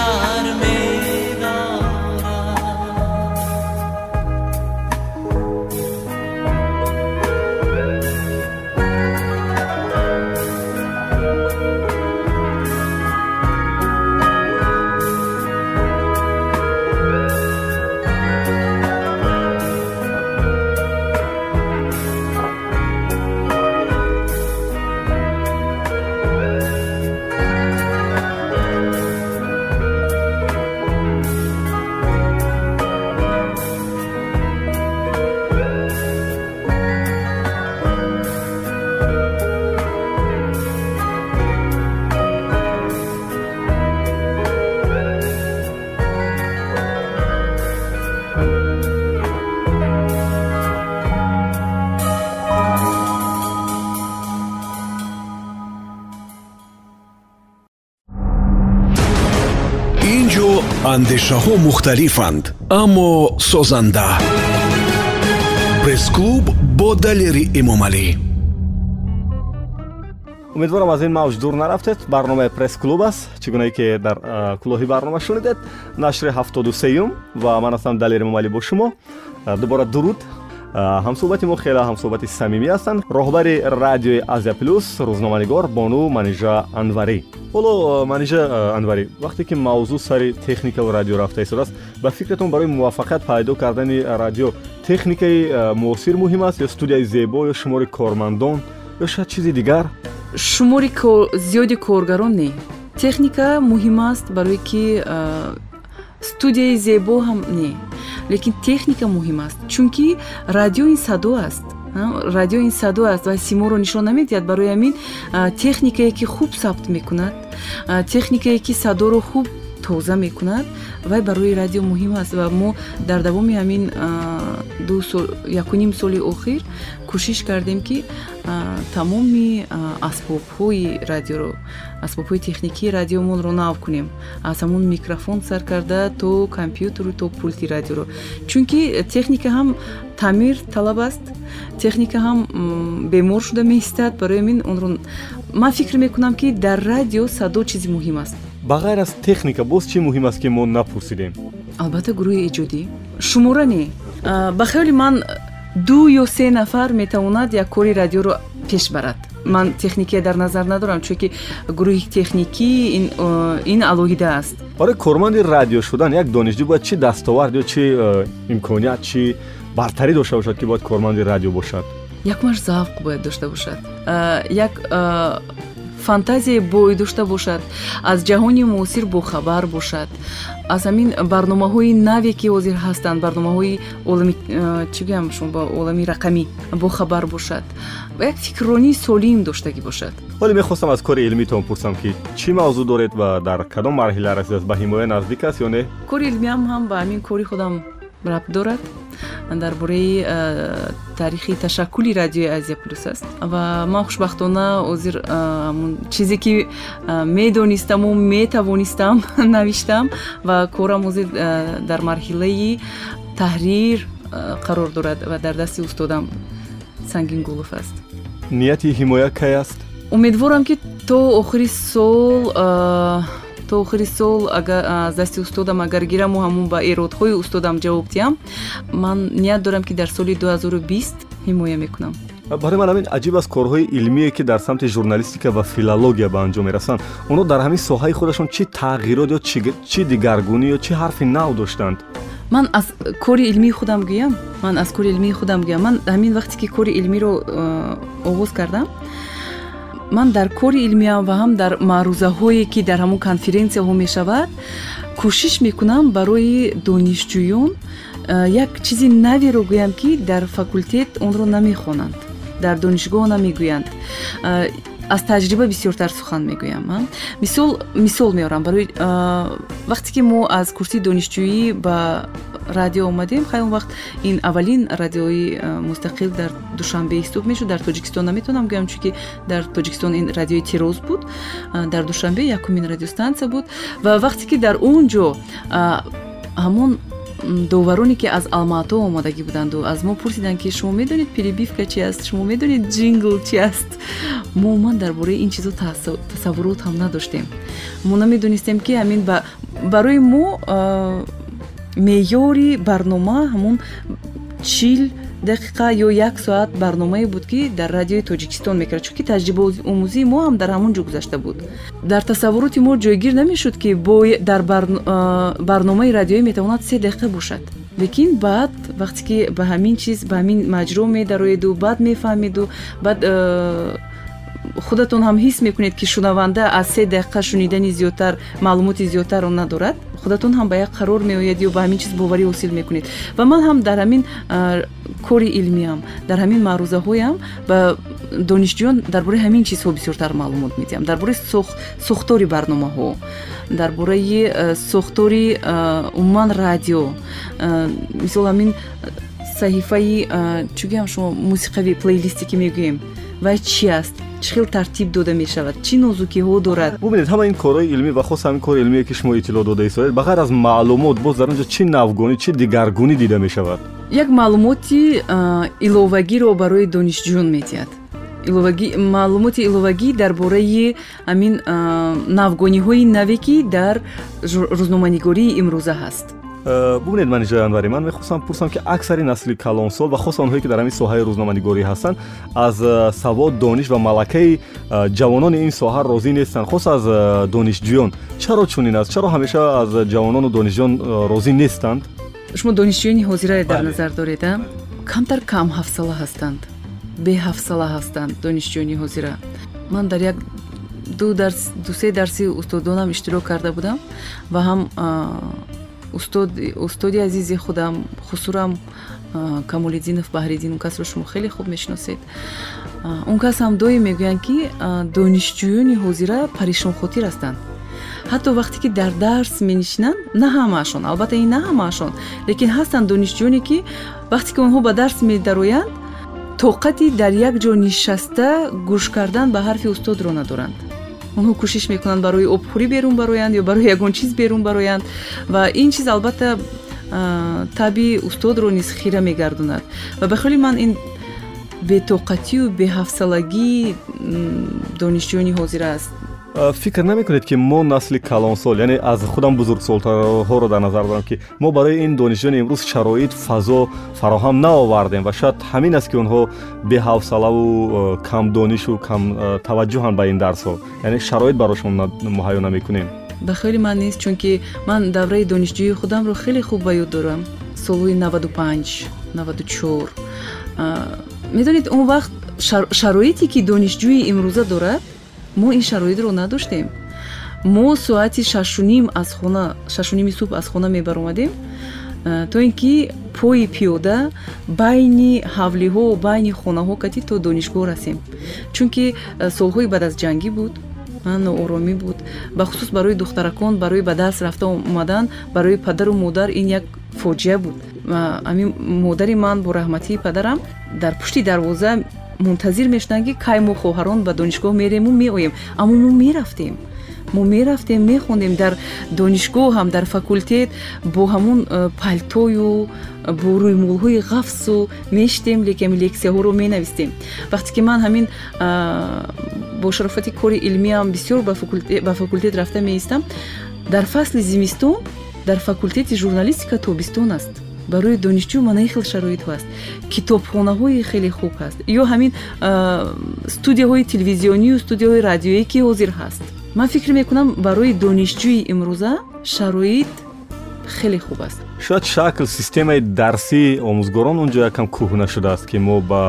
чӣ андешаҳо мухталифанд аммо созанда. Пресс-клуб бо далери эмомалӣ. Умедворам аз ин мавҷ дур нарафтед. Барномаи пресс-клуб аст чӣ гунае ки дар кӯлоҳи барнома шунидед. Нашри ҳафтоду сеюм ва ман ҳастам далер эмомалӣ бо шумо. Дубора дуруд ҳамсӯҳбати мо хеле ҳамсӯҳбати самимӣ ҳастанд. Роҳбари радиои азия плюс рӯзноманигор бону манижа анварӣ. Ҳоло манижа анварӣ вақте ки мавзӯъ сари техникаву радио рафта истодааст ба фикратон барои муваффақият пайдо кардани радио техникаи муосир муҳим аст ё студияи зебо ё шумори кормандон ё шояд чизи дигар? Шумори зиёди коргарон не. Техника муҳим аст барое ки студияи зебо ҳам не. Лекин техника муҳим аст чунки радио ин садо аст радио ин садо аст ва симоро нишон намедиҳад барои ҳамин техникае ки хуб сабт мекунад техникае ки садоро хуб тоза мекунад вай барои радио муҳим аст ва мо дар давоми ҳамин ду сол якуним соли охир кӯшиш кардем ки тамоми асбобҳои радиоро асбобҳои техникии радиомонро нав кунем. Аз ҳамон микрофон сар карда то компютеру то пулти радиоро. Чунки техника ҳам таъмир талаб аст техника ҳам бемор шуда меистад. Барои ҳамин онро ман фикр мекунам ки дар радио садо чизи муҳим аст ба ғайр аз техника боз чӣ муҳим аст ки мо напурсидем? Албатта гурӯҳи эҷодӣ шумора не? Ба хаёли ман ду ё се нафар метавонад як кори радиоро пеш барад. Ман техникия дар назар надорам чунки гурӯҳи техникӣ ин, алоҳида аст. Барои корманди радио шудан як донишҷӯ бояд чӣ дастовард ё чӣ имконият чӣ бартарӣ дошта бошад ки бояд корманди радио бошад? Якмаш завқ бояд дошта бошад. Як а, фантазияе бои дошта бошад аз ҷаҳони муосир бохабар бошад. Аз ҳамин барномаҳои наве ки ҳозир ҳастанд барномаҳои олами а, чӣ гӯям шумо ба олами рақамӣ бохабар бошад. Ва як фикрронии солим доштагӣ бошад. Ҳоле мехостам аз кори илмитон пурсам ки чӣ мавзӯъ доред ва дар кадом марҳила расидааст ба ҳимоя наздик аст ё не? Кори илмиам ҳам ба ҳамин кори худам рабт дорад дар бораи а, таърихи ташаккули радиои азия плюс аст. Ва ман хушбахтона ҳозир а, ҳамун чизе ки а, медонистаму метавонистам навиштам ва корам ҳозир а, дар марҳилаи таҳрир қарор дорад ва дар дасти устодам сангингулов аст. Нияти ҳимоя кай аст? Умедворам ки то охири сол а, то охири сол агар аз дасти устодам агар гираму ҳамун ба эродҳои устодам ҷавоб диҳам ман ният дорам ки дар соли 2020 ҳимоя мекунам. Барои ман ҳамин аҷиб аст корҳои илмие ки дар самти журналистика ва филология ба анҷом мерасанд. Онҳо дар ҳамин соҳаи худашон чӣ тағйирот ё чӣ- дигаргунӣ ё чӣ ҳарфи нав доштанд? Ман аз кори илмии худам гӯям. Ман аз кори илмии худам гӯям. Ман ҳамин вақте ки кори илмиро оғоз кардам ман дар кори илмиям ва ҳам дар маърузаҳое ки дар ҳамун конференсияҳо мешавад кӯшиш мекунам барои донишҷӯён як чизи наверо гӯям ки дар факултет онро намехонанд дар донишгоҳ намегӯянд аз таҷриба бисёртар сухан мегӯям мисол мисол меорам барои вақте ки мо аз курсии донишҷӯӣ ба радио омадем хай он вақт ин аввалин радиои мустақил дар душанбе ҳисоб мешуд дар тоҷикистон наметавонам гӯям чунки дар тоҷикистон ин радиои тироз буд дар душанбе якумин радиостанция буд ва вақте ки дар он ҷо ҳамон довароне ки аз алмато омодагӣ буданду. Аз мо пурсиданд ки шумо медонед перебивка чи аст? Шумо медонед ҷингл чи аст? Мо умуман дар бораи ин чизо тасаввурот ҳам надоштем. Мо намедонистем ки ҳамин барои мо меъёри барнома ҳамон чил дақиқа ё як соат барномае буд ки дар радиои тоҷикистон мекард чунки таҷрибаомӯзии мо ҳам дар ҳамон ҷо гузашта буд. Дар тасаввуроти мо ҷойгир намешуд ки дар барномаи радиоӣ метавонад се дақиқа бошад. Лекин баъд вақте ки ба ҳамин чиз ба ҳамин маҷро медароеду баъд мефаҳмеду баъд худатон ҳам ҳис мекунед ки шунаванда аз се дақиқа шунидани зиёдтар маълумоти зиёдтар он надорад. Худатон ҳам ба як қарор меояд ё ба ҳамин чиз боварӣ ҳосил мекунед. Ва ман ҳам дар ҳамин кори илмиам дар ҳамин маърузаҳоям ба донишҷӯён дар бораи ҳамин чизҳо бисёртар маълумот медиҳам. Дар бораи сохтори барномаҳо дар бораи сохтори умуман радио мисол ҳамин саҳифаи чӣ гӯям шумо мусиқави плейлисте ки мегӯем вай чӣ аст чӣ хел тартиб дода мешавад. Чӣ нозукиҳо дорад? Бубинед ҳама ин корҳои илмӣ ва хос ҳамин кори илмие ки шумо иттилоъ дода истоед ба ғайр аз маълумот боз дар онҷо чӣ навгонӣ чӣ дигаргунӣ дида мешавад? Як маълумоти иловагиро барои донишҷӯён медиҳад маълумоти иловагӣ дар бораи ҳамин навгониҳои наве ки дар рӯзноманигории имрӯза ҳаст бубинед манижои анварӣ ман мехостам пурсам ки аксари насли калонсол ва хос онҳое ки дар ҳамин соҳаи рӯзноманигорӣ ҳастанд аз э, савод дониш ва малакаи э, ҷавонони ин соҳа розӣ нестанд. Хос аз донишҷӯён. Чаро чунин аст? Чаро ҳамеша аз ҷавонону донишҷӯён розӣ нестанд? Шумо донишҷӯёни ҳозирае дар назар доред камтар кам ҳафсала ҳастанд. Беҳафсала ҳастанд донишҷӯёни ҳозира. Ман дар як дусе дарси устодонам иштирок карда будам ва ҳам устоди азизи худам хусурам камолиддинов баҳриддин он касро шумо хеле хуб мешиносед. Он кас ҳам доим мегӯянд ки донишҷӯёни ҳозира паришонхотир ҳастанд. Ҳатто вақте ки дар дарс менишинанд на ҳамаашон албатта ин на ҳамаашон лекин ҳастанд донишҷӯёне ки вақте ки онҳо ба дарс медароянд тоқати дар як ҷо нишаста гӯш кардан ба ҳарфи устодро надоранд онҳо кӯшиш мекунанд барои обхӯрӣ берун бароянд ё барои ягон чиз берун бароянд. Ва ин чиз албатта таби устодро низ хира мегардонад. Ва ба хели ман ин бетоқатию беҳафсалагии донишҷӯёни ҳозир аст фикр намекунед ки мо насли калонсол яъне аз худам бузургсолҳоро дар назар дорам ки мо барои ин донишҷӯёни имрӯз шароит фазо фароҳам наовардем ва шояд ҳамин аст ки онҳо беҳавсалаву камдонишу камтаваҷҷӯҳанд ба ин дарсҳо. Яъне шароит барошон муҳайё намекунем. Ба хели ман нест чунки ман давраи донишҷӯии худамро хеле хуб ба ёд дорам. Солҳои наваду панҷ наваду чор медонед он вақт шароите ки донишҷӯи имрӯза дорад мо ин шароитро надоштем. Мо соати шашуним аз хона шашуними субҳ аз хона мебаромадем. Э, то ин ки пои пиёда байни ҳавлиҳо байни хонаҳо кати то донишгоҳ расем. Чунки э, солҳои баъд аз ҷангӣ буд нооромӣ буд. Бахусус барои духтаракон барои ба дарс рафта омадан барои падару модар ин як фоҷиа буд. Ҳамин модари ман бо раҳматии падарам дар пушти дарвоза мунтазир мешуданд ки кай мо хоҳарон ба донишгоҳ мерему меоем аммо мо мерафтем. мо мерафтем мехондем дар донишгоҳ ҳам дар факултет бо ҳамон э, палтою бо рӯймолҳои ғафсу мешитем леками лексияҳоро менавистем. Вақте ки ман ҳамин бо шарофати кори илмиам бисёр ба факултет рафта меистам дар фасли зимистон дар факултети журналистика тобистон аст барои донишҷӯ манаи хел шароитҳо ҳаст. Китобхонаҳои хеле хуб ҳаст. Ё ҳамин студияҳои телевизионию студияҳои радиоие ки ҳозир ҳаст. Ман фикр мекунам барои донишҷӯи имрӯза шароит хеле хуб аст. Шояд шакл системаи дарсии омӯзгорон он ҷо якам кӯҳна шудааст ки мо ба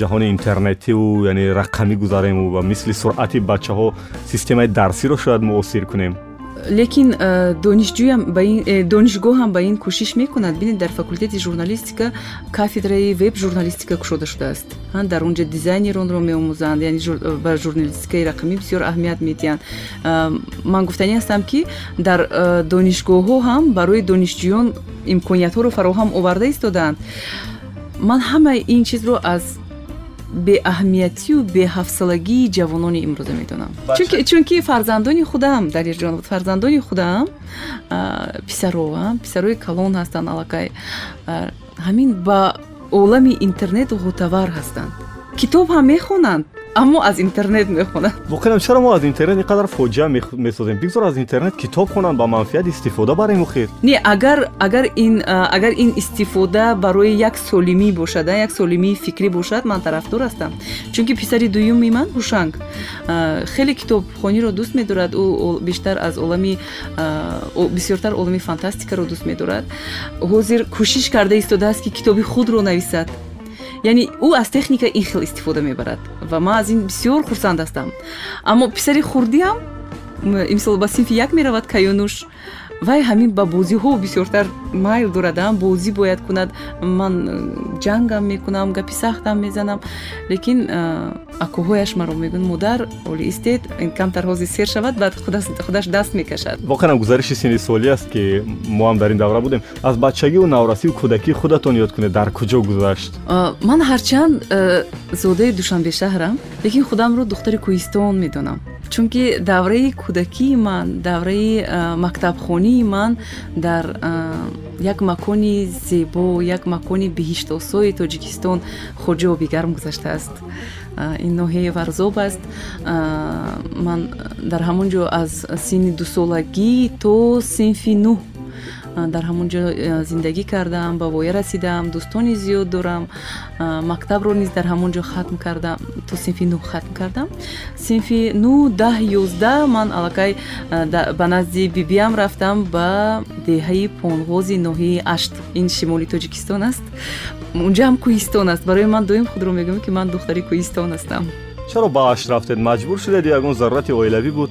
ҷаҳони интернетиву яъне рақамӣ гузарему ва мисли суръати бачаҳо системаи дарсиро шояд муосир кунем лекин э, донишҷӯям ба ин э, донишгоҳ ҳам ба ин кӯшиш мекунад. Бинед дар факултети журналистика кафедраи веб журналистика кушода шудааст. Дар он ҷо дизайнеронро меомӯзанд яъне ба журналистикаи рақамӣ бисёр аҳамият медиҳанд. Ман гуфтанӣ ҳастам ки дар донишгоҳҳо ҳам барои донишҷӯён имкониятҳоро фароҳам оварда истодаанд. Ман ҳамаи ин чизро аз беаҳамиятию беҳафсалагии ҷавонони имрӯза медонам чунки фарзандони худам дарирҷон фарзандони худам писаро писарои калон ҳастанд аллакай ҳамин ба олами интернету ғутавар ҳастанд. Китоб ҳам мехонанд аммо аз интернет мехонанд воқеан чаро мо аз интернет ин қадар фоҷиа месозем? Бигзор аз интернет китоб хонанд ба манфиат истифода барем охир не агар агар ин агар ин истифода барои як солимӣ бошад як солимии фикрӣ бошад ман тарафдор ҳастам. Чунки писари дуюми ман ҳушанг. Хеле китобхониро дӯст медорад ӯ бештар аз олами бисёртар олами фантастикаро дӯст медорад. Ҳозир кӯшиш карда истодааст ки китоби худро нависад яъне ӯ аз техника ин хел истифода мебарад ва ман аз ин бисёр хурсанд ҳастам. Аммо писари хурдиам имисол ба синфи як меравад каюнуш вай ҳамин ба бозиҳо бисёртар майл дорад бозӣ бояд кунад. Ман э, ҷангам мекунам гапи сахтам мезанам. Лекин э, акӯҳояш маро мегӯянд. Модар оли истед камтар ҳозир сер шавад баъд худаш даст мекашад. Воқеан гузариши синни солӣ аст ки мо ҳам дар ин давра будем. Аз бачагиву наврасиву кӯдакии худатон ёд кунед? Дар куҷо гузашт? Э, ман ҳарчанд зодаи душанбешаҳрам лекин худамро духтари кӯҳистон медонам чунки давраи кӯдакии ман давраи мактабхонии ман дар як макони зебо як макони биҳиштосои тоҷикистон хоҷоби гарм гузаштааст ин ноҳияи варзоб аст. Ман дар ҳамон ҷо аз синни дусолагӣ то синфи нӯҳ дар ҳамон ҷо э, зиндагӣ кардам ба воя расидам дӯстони зиёд дорам. Мактабро низ дар ҳамон ҷо хатм кардам то синфи нӯ хатм кардам. Синфи нӯ даҳ ёздаҳ ман аллакай ба назди бибиам рафтам ба деҳаи понғози ноҳияи ашт. Ин шимоли тоҷикистон аст. Унҷа ҳам кӯҳистон аст. Барои ман доим худро мегӯям ки ман духтари кӯҳистон ҳастам. Чаро ба ашт рафтед? Маҷбур шудед? Ягон зарурати оилавӣ буд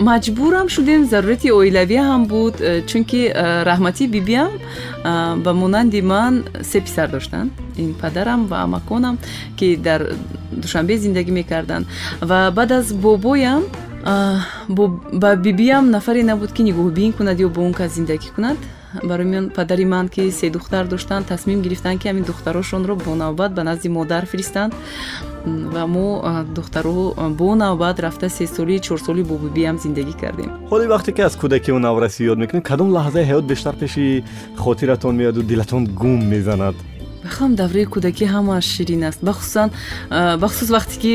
маҷбурам шудем зарурати оилавӣ ҳам буд э, чунки э, раҳмати бибиам э, ба монанди ман се писар доштанд ин падарам ва амаконам ки дар душанбе зиндагӣ мекарданд. Ва баъд аз бобоям ба бибиам нафаре набуд ки нигоҳубин кунад ё бо он кас зиндагӣ кунад. Барои ман падари ман ки се духтар доштанд тасмим гирифтанд ки ҳамин духтарошонро бонавбат ба назди модар фиристанд ва мо духтаро бо навбат рафта сесолӣ чорсолӣ бо бибиам зиндагӣ кардем ҳоле вақте ки аз кӯдакиву наврасӣ ёд мекунед кадом лаҳзаи ҳаёт бештар пеши хотиратон меояду дилатон гум мезанад бахам давраи кӯдакӣ ҳамааш ширин аст бахусусан бахусус вақте ки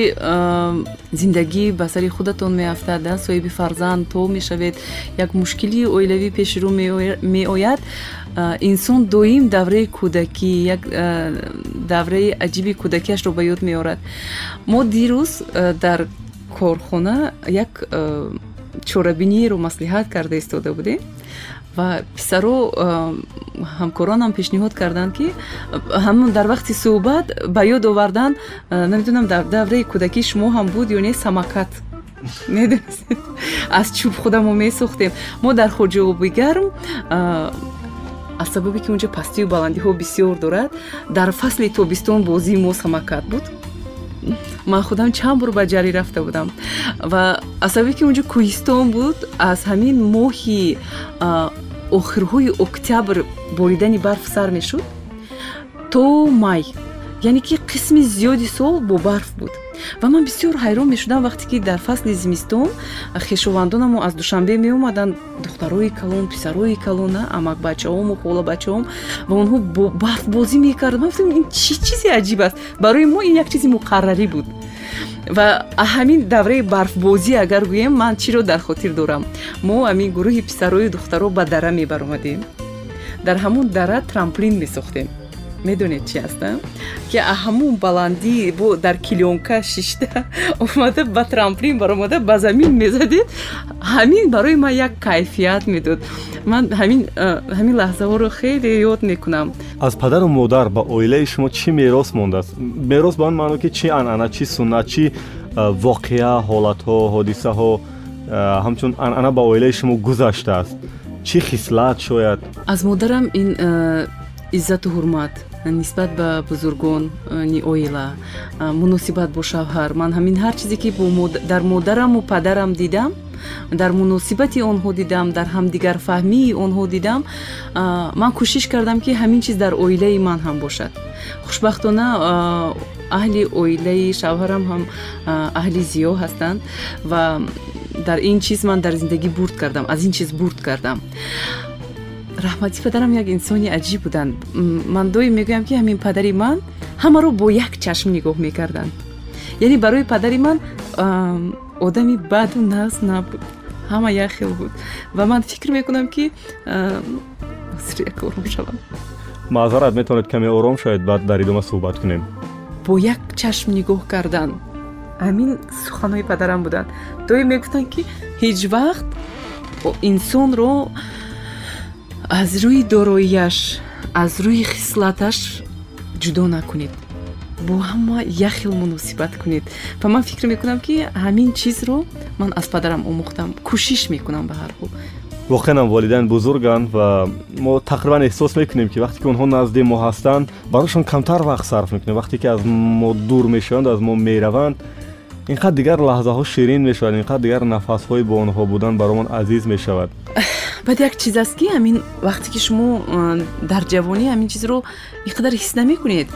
зиндагӣ ба сари худатон меафтад соҳиби фарзанд то мешавед як мушкили оилавӣ пеши рӯ меояд инсон доим давраи кӯдакӣ як давраи аҷиби кӯдакиашро ба ёд меорад. Мо дирӯз дар корхона як чорабиниеро маслиҳат карда истода будем ва писаро ҳамкоронам пешниҳод карданд ки ҳамон дар вақти суҳбат ба ёд оварданд намедонам дар давраи кӯдакии шумо ҳам буд ё не самакат. Медонистед аз чӯб худамо месохтем. Мо дар хоҷаоби гарм аз сабабе ки унҷа пастию баландиҳо бисёр дорад дар фасли тобистон бозии мо самакат буд. Ман худам чанд бор ба ҷарӣ рафта будам. Ва аз сабабе ки унҷо кӯҳистон буд аз ҳамин моҳи охирҳои октябр боридани барф сар мешуд то май яъне ки қисми зиёди сол бо барф буд. Ва ман бисёр ҳайрон мешудам вақте ки дар фасли зимистон хешовандонамо аз душанбе меомаданд духтарои калон писарои калон амакбачаҳому холабачаҳом ва онҳо барфбозӣ мекарданд. Ман гуфтам ин чӣ чизи аҷиб аст. Барои мо ин як чизи муқаррарӣ буд. Ва ҳамин давраи барфбозӣ агар гӯем ман чиро дар хотир дорам? Мо ҳамин гурӯҳи писарою духтаро ба дара мебаромадем. Дар ҳамон дара трамплин месохтем медонед чи аста? Ки ҳамун баландӣ бо дар килёнка шишта омада ба трамплин баромада ба замин мезадед. Ҳамин барои ман як кайфият медод. Ман ҳамин лаҳзаҳоро хеле ёд мекунам. Аз падару модар ба оилаи шумо чӣ мерос мондааст? Мерос ба он маъно ки чӣ анъана чӣ суннат чӣ воқеа ҳолатҳо ҳодисаҳо ҳамчун анъана ба оилаи шумо гузаштааст чӣ хислат шояд? Аз модарам ин иззату ҳурмат нисбат ба бузургони оила э, муносибат бо шавҳар. Ман ҳамин ҳар чизе ки дар модараму падарам дидам дар муносибати онҳо дидам дар ҳамдигарфаҳмии онҳо дидам ман кӯшиш кардам ки ҳамин чиз дар оилаи ман ҳам бошад. Хушбахтона аҳли оилаи шавҳарам ҳам аҳли зиё ҳастанд ва дар ин чиз ман дар зиндагӣ бурд кардам аз ин чиз бурд кардам раҳмати падарам як инсони аҷиб буданд. Ман доим мегӯям ки ҳамин падари ман ҳамаро бо як чашм нигоҳ мекарданд. Яъне барои падари ман одами баду нас набуд. Ҳама як хел буд. Ва ман фикр мекунам ки ҳозир як ором шавам. Маъзарат метавонед каме ором шавед баъд дар идома суҳбат кунем. Бо як чашм нигоҳ кардан. Ҳамин суханҳои падарам буданд. Доим мегуфтанд ки ҳеҷ вақт инсонро аз рӯи дороияш аз рӯи хислаташ ҷудо накунед. Бо ҳама як хел муносибат кунед. Ва ман фикр мекунам ки ҳамин чизро ман аз падарам омӯхтам кӯшиш мекунам ба ҳар ҳол воқеан волидайн бузурганд ва мо тақрибан эҳсос мекунем ки вақте ки онҳо назди мо ҳастанд барошон камтар вақт сарф мекунем. Вақте ки аз мо дур мешаванд аз мо мераванд ин қадр дигар лаҳзаҳо ширин мешавад ин қадр дигар нафасҳои бо онҳо будан баромон азиз мешавад баъд як чиз аст ки ҳамин вақте ки шумо дар ҷавонӣ ҳамин чизро ин қадар ҳис намекунед.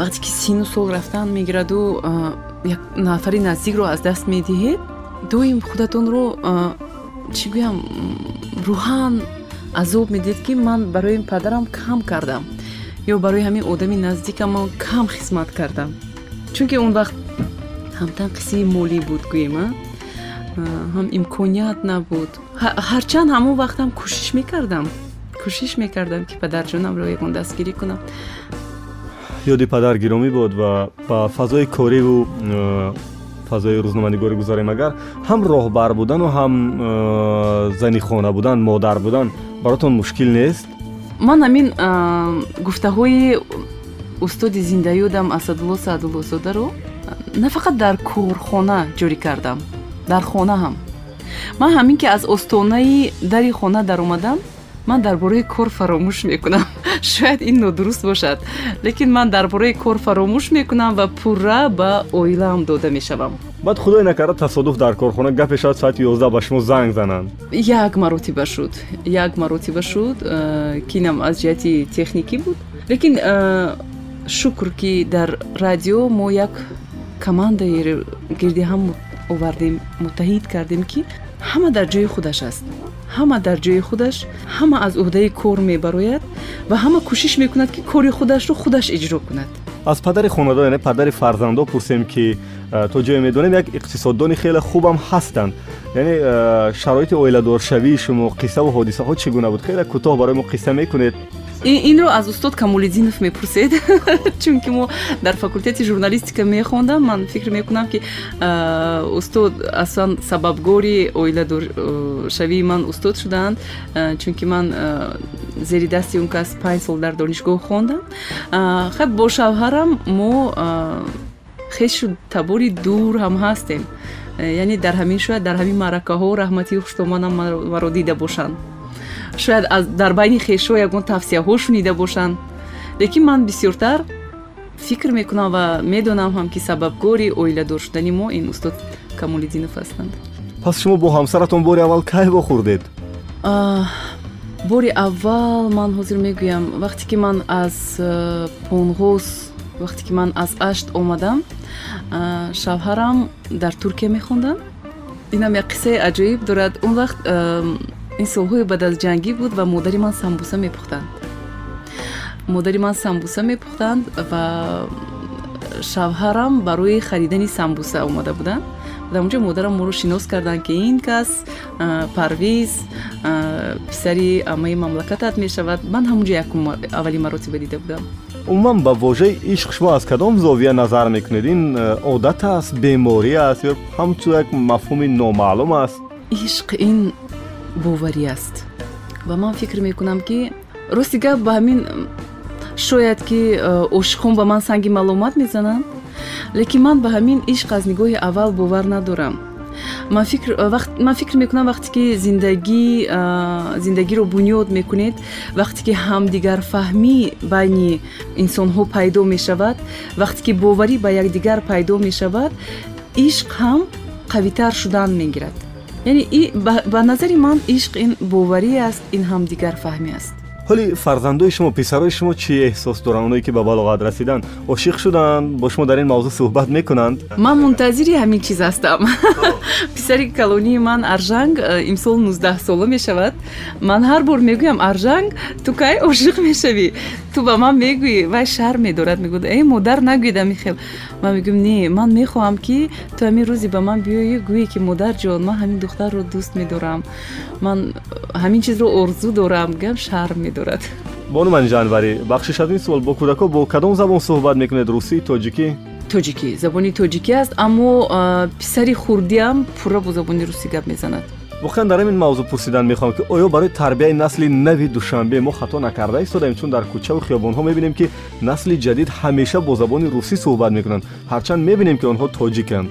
Вақте ки сину сол рафтан мегираду як нафари наздикро аз даст медиҳед доим худатонро чӣ гӯям рӯҳан азоб медиҳед ки ман барои падарам кам кардам ё барои ҳамин одами наздикам ман кам хизмат кардам. Чунки он вақт ҳам танқиси молӣ буд гӯем ҳам имконият набуд. Ҳарчанд ҳамон вақтам кӯшиш мекардам. Кӯшиш мекардам ки падарҷонамро ягон дастгирӣ кунам. Ёди падар гиромӣ буд ва ба фазои кориву фазои рӯзноманигорӣ гузарем агар ҳам роҳбар будану ҳам зани хона будан модар будан баротон мушкил нест? Ман ҳамин гуфтаҳои устоди зиндаёдам асадулло саадуллозодаро на фақат дар корхона ҷорӣ кардам дар хона ҳам. Ман ҳамин ки аз остонаи дари хона даромадам ман дар бораи кор фаромӯш мекунам. Шояд ин нодуруст бошад. Лекин ман дар бораи кор фаромӯш мекунам ва пурра ба оилаам дода мешавам. Баъд худое накарда тасодуф дар корхона гапе шавад соати ёздаҳ ба шумо занг зананд. Як маротиба шуд. Як маротиба шуд э, ки инам аз ҷиҳати техникӣ буд. Лекин э, шукр ки дар радио мо як командаи гирди ҳам овардем муттаҳид кардем ки ҳама дар ҷои худаш аст. Ҳама дар ҷои худаш ҳама аз уҳдаи кор мебарояд ва ҳама кӯшиш мекунад ки кори худашро худаш иҷро кунад. Аз падари хонадон яъне падари фарзандон пурсем ки то ҷое медонем як иқтисоддони хеле хубам ҳастанд. Яъне шароити оиладоршавии шумо қиссаву ҳодисаҳо чӣ гуна буд? Хеле кӯтоҳ барои мо қисса мекунед инро аз устод камолиддинов мепурсед чунки мо дар факултети журналистика мехондам. Ман фикр мекунам ки устод аслан сабабгори оиладоршавии ман устод шудаанд чунки ман зери дасти он кас панҷ сол дар донишгоҳ хондам. Хаб бо шавҳарам мо хешу табори дур ҳам ҳастем. Яъне дар ҳамин шояд дар ҳамин маъракаҳо раҳмати хуштоманам маро дида бошанд шояд дар байни хешҳо ягон тавсияҳо шунида бошанд. Лекин ман бисёртар фикр мекунам ва медонам ҳам ки сабабгори оиладор шудани мо ин устод камолиддинов ҳастанд. Пас шумо бо ҳамсаратон бори аввал кай вохӯрдед бори аввал ман ҳозир мегӯям. Вақте ки ман аз понғоз вақте ки ман аз ашт омадам шавҳарам дар туркия мехонданд инам як қиссаи аҷоиб дорад. Он вақт ин солҳои баъд аз ҷангӣ буд ва модари ман самбуса мепухтанд модари ман самбуса мепухтанд ва шавҳарам барои харидани самбуса омада буданд. Дар онҷо модарам моро шинос карданд ки ин кас парвиз писари амаи мамлакатат мешавад. Ман ҳамунҷо якум аввалин маротиба дида будам. Умуман ба вожаи ишқ шумо аз кадом зовия назар мекунед. Ин одат аст беморӣ аст ё ҳамчун як мафҳуми номаълум аст? Ишқ ин боварӣ аст. Ва ман фикр мекунам ки рости гап ба ҳамин шояд ки э, ошиқон ба ман санги маломат мезананд лекин ман ба ҳамин ишқ аз нигоҳи аввал бовар надорам. Ман фикр фикр мекунам вақте ки зиндагӣ а, зиндагиро бунёд мекунед вақте ки ҳамдигарфаҳмӣ байни инсонҳо пайдо мешавад вақте ки боварӣ ба якдигар пайдо мешавад ишқ ҳам қавитар шудан мегирад яъне ба- назари ман ишқ ин боварӣ аст ин ҳамдигарфаҳмӣ аст. Ҳоли фарзандои шумо писарои шумо чӣ эҳсос доранд оное ки ба балоғат расиданд ошиқ шуданд бо шумо дар ин мавзӯъ суҳбат мекунанд? Ман мунтазири ҳамин чиз ҳастам. Писари калонии ман аржанг э, имсол 19 сола мешавад. Ман ҳар бор мегӯям аржанг ту кай ошиқ мешавӣ ту ба ман мегӯӣ вай шарм медорад мегӯяд эй модар нагӯед ами хел ман мегӯям не ман мехоҳам ки ту ҳамин рӯзе ба ман биёӣ гӯе ки модарҷон ман ҳамин духтарро дӯст медорам ман э, ҳамин чизро орзу дорам гам шарм медорад бонуман ҷанварӣ бахшиш аз ин суол бо кӯдакҳо бо кадом забон суҳбат мекунед русӣ тоҷикӣ тоҷикӣ забони тоҷикӣ аст аммо а, писари хурдиам пурра бо забони русӣ гап мезанад воқеан дар ҳамин мавзӯъ пурсидан мехоҳам ки оё барои тарбияи насли нави душанбе мо хато накарда истодаем чун дар кӯчаву хиёбонҳо мебинем ки насли ҷадид ҳамеша бо забони русӣ суҳбат мекунанд. Ҳарчанд мебинем ки онҳо тоҷиканд.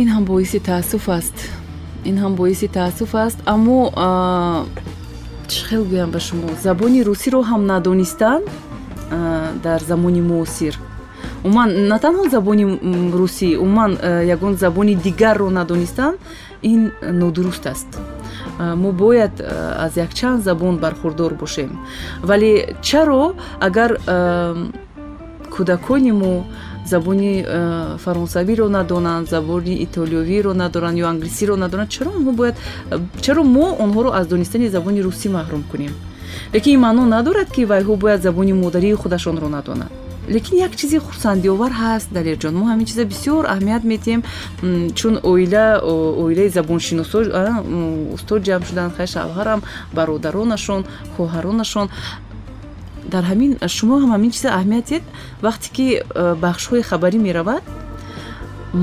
Ин ҳам боиси таассуф аст. Ин ҳам боиси таассуф аст. Аммо чӣ хел гӯям ба шумо? Забони русиро ҳам надонистан дар замони муосир. Умуман на танҳо забони русӣ умуман а, ягон забони дигарро надонистан ин нодуруст аст. Мо бояд аз якчанд забон бархурдор бошем. Вале чаро агар кӯдакони мо забони фаронсавиро надонанд забони итолиёвиро надонанд ё англисиро надонанд чаро онҳо бояд чаро мо онҳоро аз донистани забони русӣ маҳрум кунем? Лекин ин маъно надорад ки вайҳо бояд забони модарии худашонро надонанд лекин як чизи хурсандиовар ҳаст далерҷон мо ҳамин чиза бисёр аҳамият метиҳем м, чун оила оилаи забоншиносо устод ҷамъ шуданд хай шавҳарам бародаронашон хоҳаронашон. Дар ҳамин шумо ҳам ҳамин чиза аҳамият диҳед вақте ки э, бахшҳои хабарӣ меравад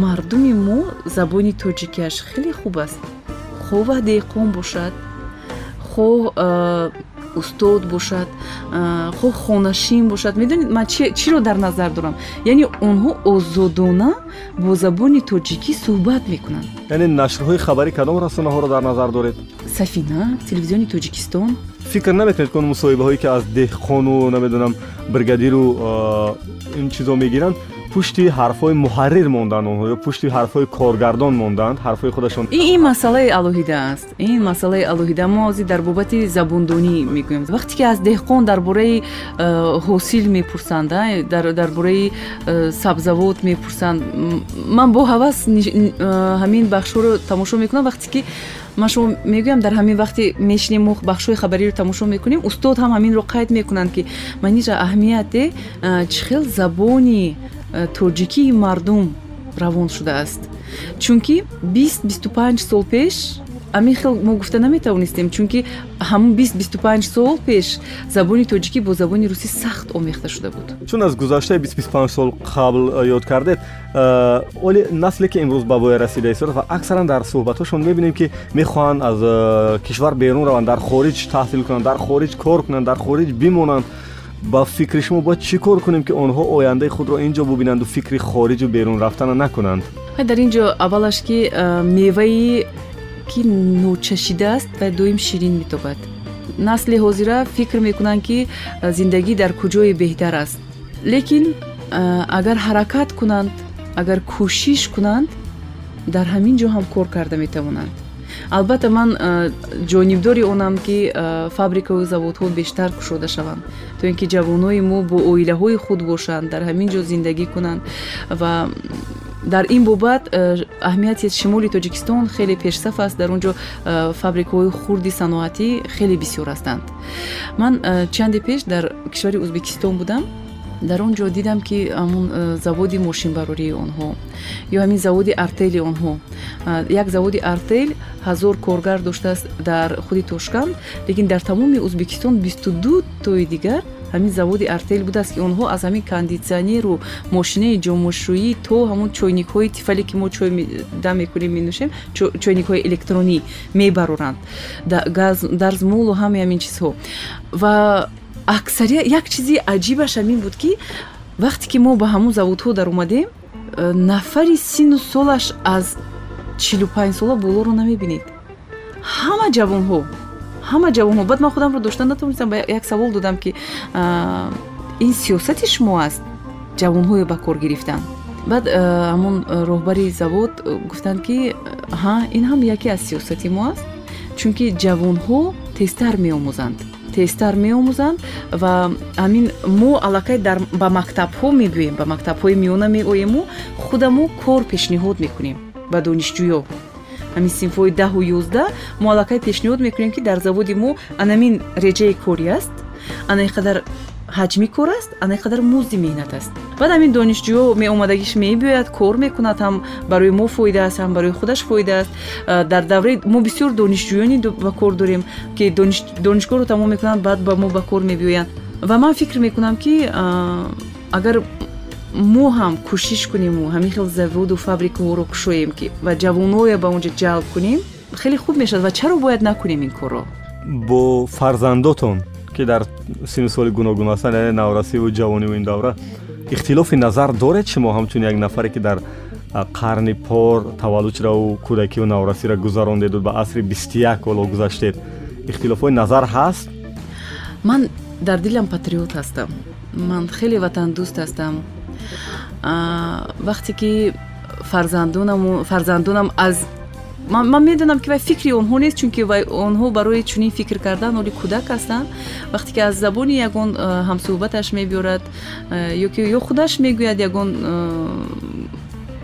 мардуми мо забони тоҷикиаш хеле хуб аст. Хоҳ деҳқон бошад? Хоҳ э, устод бошад хоҳ хонашин бошад. Медонед ман чи- чиро дар назар дорам? Яъне онҳо озодона бо забони тоҷикӣ суҳбат мекунанд. Яъне нашрҳои хабарӣ кадом расонаҳоро дар назар доред? Сафина телевизиони тоҷикистон. Фикр намекунед ки он мусоҳибаҳое ки аз деҳқону намедонам бригадиру ин чизо мегиранд пушти ҳарфҳои муҳаррир монданд онҳо ё пушти ҳарфҳои коргардон монданд ҳарфҳои худашон. Ин ин масъалаи алоҳида аст. Ин масъалаи алоҳида мо ҳозир дар бобати забондонӣ мегӯем. Вақте ки аз деҳқон дар бораи э, ҳосил мепурсанд дар- бораи э, сабзавот мепурсанд ман бо ҳавас э, ҳамин бахшҳоро тамошо мекунам. Вақте ки ман шумо мегӯям дар ҳамин вақте мешинем мо бахшҳои хабариро тамошо мекунем устод ҳам ҳаминро қайд мекунанд ки манижа аҳамияте чӣ хел забони тоҷикии мардум равон шудааст. Чунки 20-25 сол пеш ҳамин хел мо гуфта наметавонистем чунки ҳамун 20-25 сол пеш забони тоҷикӣ бо забони русӣ сахт омехта шуда буд. Чун аз гузаштаи 25 сол қабл а, ёд кардед а, оли насле ки имрӯз ба воя расида истодад ва аксаран дар суҳбатҳошон мебинем ки мехоҳанд аз кишвар берун раванд дар хориҷ таҳсил кунанд дар хориҷ кор кунанд дар хориҷ бимонанд ба фикри шумо бояд чӣ кор кунем ки онҳо ояндаи худро ин ҷо бубинанду фикри хориҷу берун рафтана накунанд? Дар ин ҷо аввалаш ки а, меваи ки ночашидааст вай доим ширин метобад. Насли ҳозира фикр мекунанд ки а, зиндагӣ дар куҷое беҳтар аст. Лекин а, агар ҳаракат кунанд агар кӯшиш кунанд дар ҳамин ҷо ҳам кор карда метавонанд албатта ман а, ҷонибдори онам ки а, фабрикаву заводҳо бештар кушода шаванд то ин ки ҷавонои мо бо оилаҳои худ бошанд дар ҳамин ҷо зиндагӣ кунанд ва дар ин бобат э, аҳамияти шимоли тоҷикистон хеле пешсаф аст дар он ҷо э, фабрикаҳои хурди саноатӣ хеле бисёр ҳастанд. Ман э, чанде пеш дар кишвари ӯзбекистон будам дар он ҷо дидам ки ҳамун заводи мошинбарории онҳо ё ҳамин заводи артели онҳо. Як заводи артел ҳазор коргар доштааст дар худи тошканд лекин дар тамоми ӯзбекистон бисту ду тои дигар ҳамин заводи артел будааст ки онҳо аз ҳамин кондитсионеру мошинаи ҷомошӯӣ то ҳамун чойникҳои тифале ки мо чой дам мекунем менӯшем чо- чойникҳои электронӣ мебароранд. Газ- дарзмолу ҳамаи ҳамин чизҳо. Ва аксарият як чизи аҷибаш ҳамин буд ки вақте ки мо ба ҳамун заводҳо даромадем э, нафари сину солаш аз чилу панҷсола болоро намебинед. Ҳама ҷавонҳо ҳама ҷавонҳо. Баъд ман худамро дошта натавонистам ба як савол додам ки ин сиёсати шумо аст ҷавонҳое ба кор гирифтан? Баъд ҳамон роҳбари завод гуфтанд ки ҳа ин ҳам яке аз сиёсати мо аст чунки ҷавонҳо тезтар меомӯзанд тезтар меомӯзанд ва ҳамин мо аллакай ба мактабҳо мебием ба мактабҳои миёна меоему худамо кор пешниҳод мекунем ба донишҷӯё. Ҳамин синфҳои даҳу ёздаҳ мо аллакай пешниҳод мекунем ки дар заводи мо анамин реҷаи корӣ аст. Ана қадар ҳаҷми кор аст ана қадар музди меҳнат аст. Баъд ҳамин донишҷӯё меомадагиш мебиёяд кор мекунад ҳам барои мо фоида аст ҳам барои худаш фоида аст. Дар давраи мо бисёр донишҷӯёни ба кор дорем ки донишгоҳро тамом мекунанд баъд ба мо ба кор мебиёянд. Ва ман фикр мекунам ки агар мо ҳам кӯшиш кунему ҳамин хел заводу фабрикаҳоро кушоем ки ва ҷавоное ба он ҷо ҷалб кунем хеле хуб мешавад ва чаро бояд накунем ин корро? Бо фарзандотон ки дар синну соли гуногун ҳастанд яъне наврасиву ҷавониву ин давра ихтилофи назар доред шумо ҳамчун як нафаре ки дар қарни пор таваллуд шудаву кӯдакиву наврасиро гузарондеду ба асри бисту як боло гузаштед. ихтилофҳои назар ҳаст? Ман дар дилам патриот ҳастам. Ман хеле ватандӯст ҳастам. Вақте ки фарзандонам аз ман медонам ки вай фикри онҳо нест чунки вай онҳо барои чунин фикр кардан оли кӯдак ҳастанд. Вақте ки аз забони ягон э, ҳамсӯҳбаташ мебиёрад э, ё ки ё худаш мегӯяд ягон э,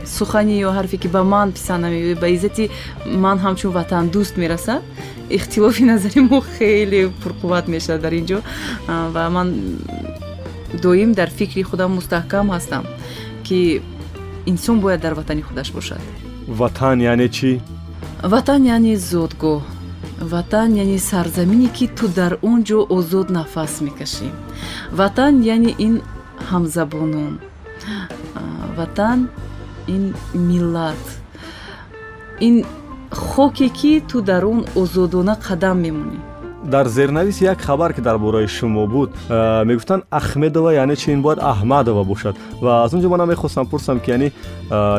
сухани ё ҳарфе ки ба ман писанд намеояд ба иззати ман ҳамчун ватандӯст мерасад ихтилофи назари мо хеле пурқувват мешавад дар ин ҷо ва ман доим дар фикри худам мустаҳкам ҳастам ки инсон бояд дар ватани худаш бошад. Ватан яъне чӣ ватан яъне зодгоҳ ватан яъне сарзамине ки ту дар он ҷо озод нафас мекашӣ. Ватан яъне ин ҳамзабонон ватан ин миллат. Ин хоке ки ту дар он озодона қадам мемонӣ дар зернависи як хабар ки дар бораи шумо буд мегуфтанд ахмедова яъне чи ин бояд аҳмадова бошад. Ва аз он ҷо манам мехостам пурсам ки яъне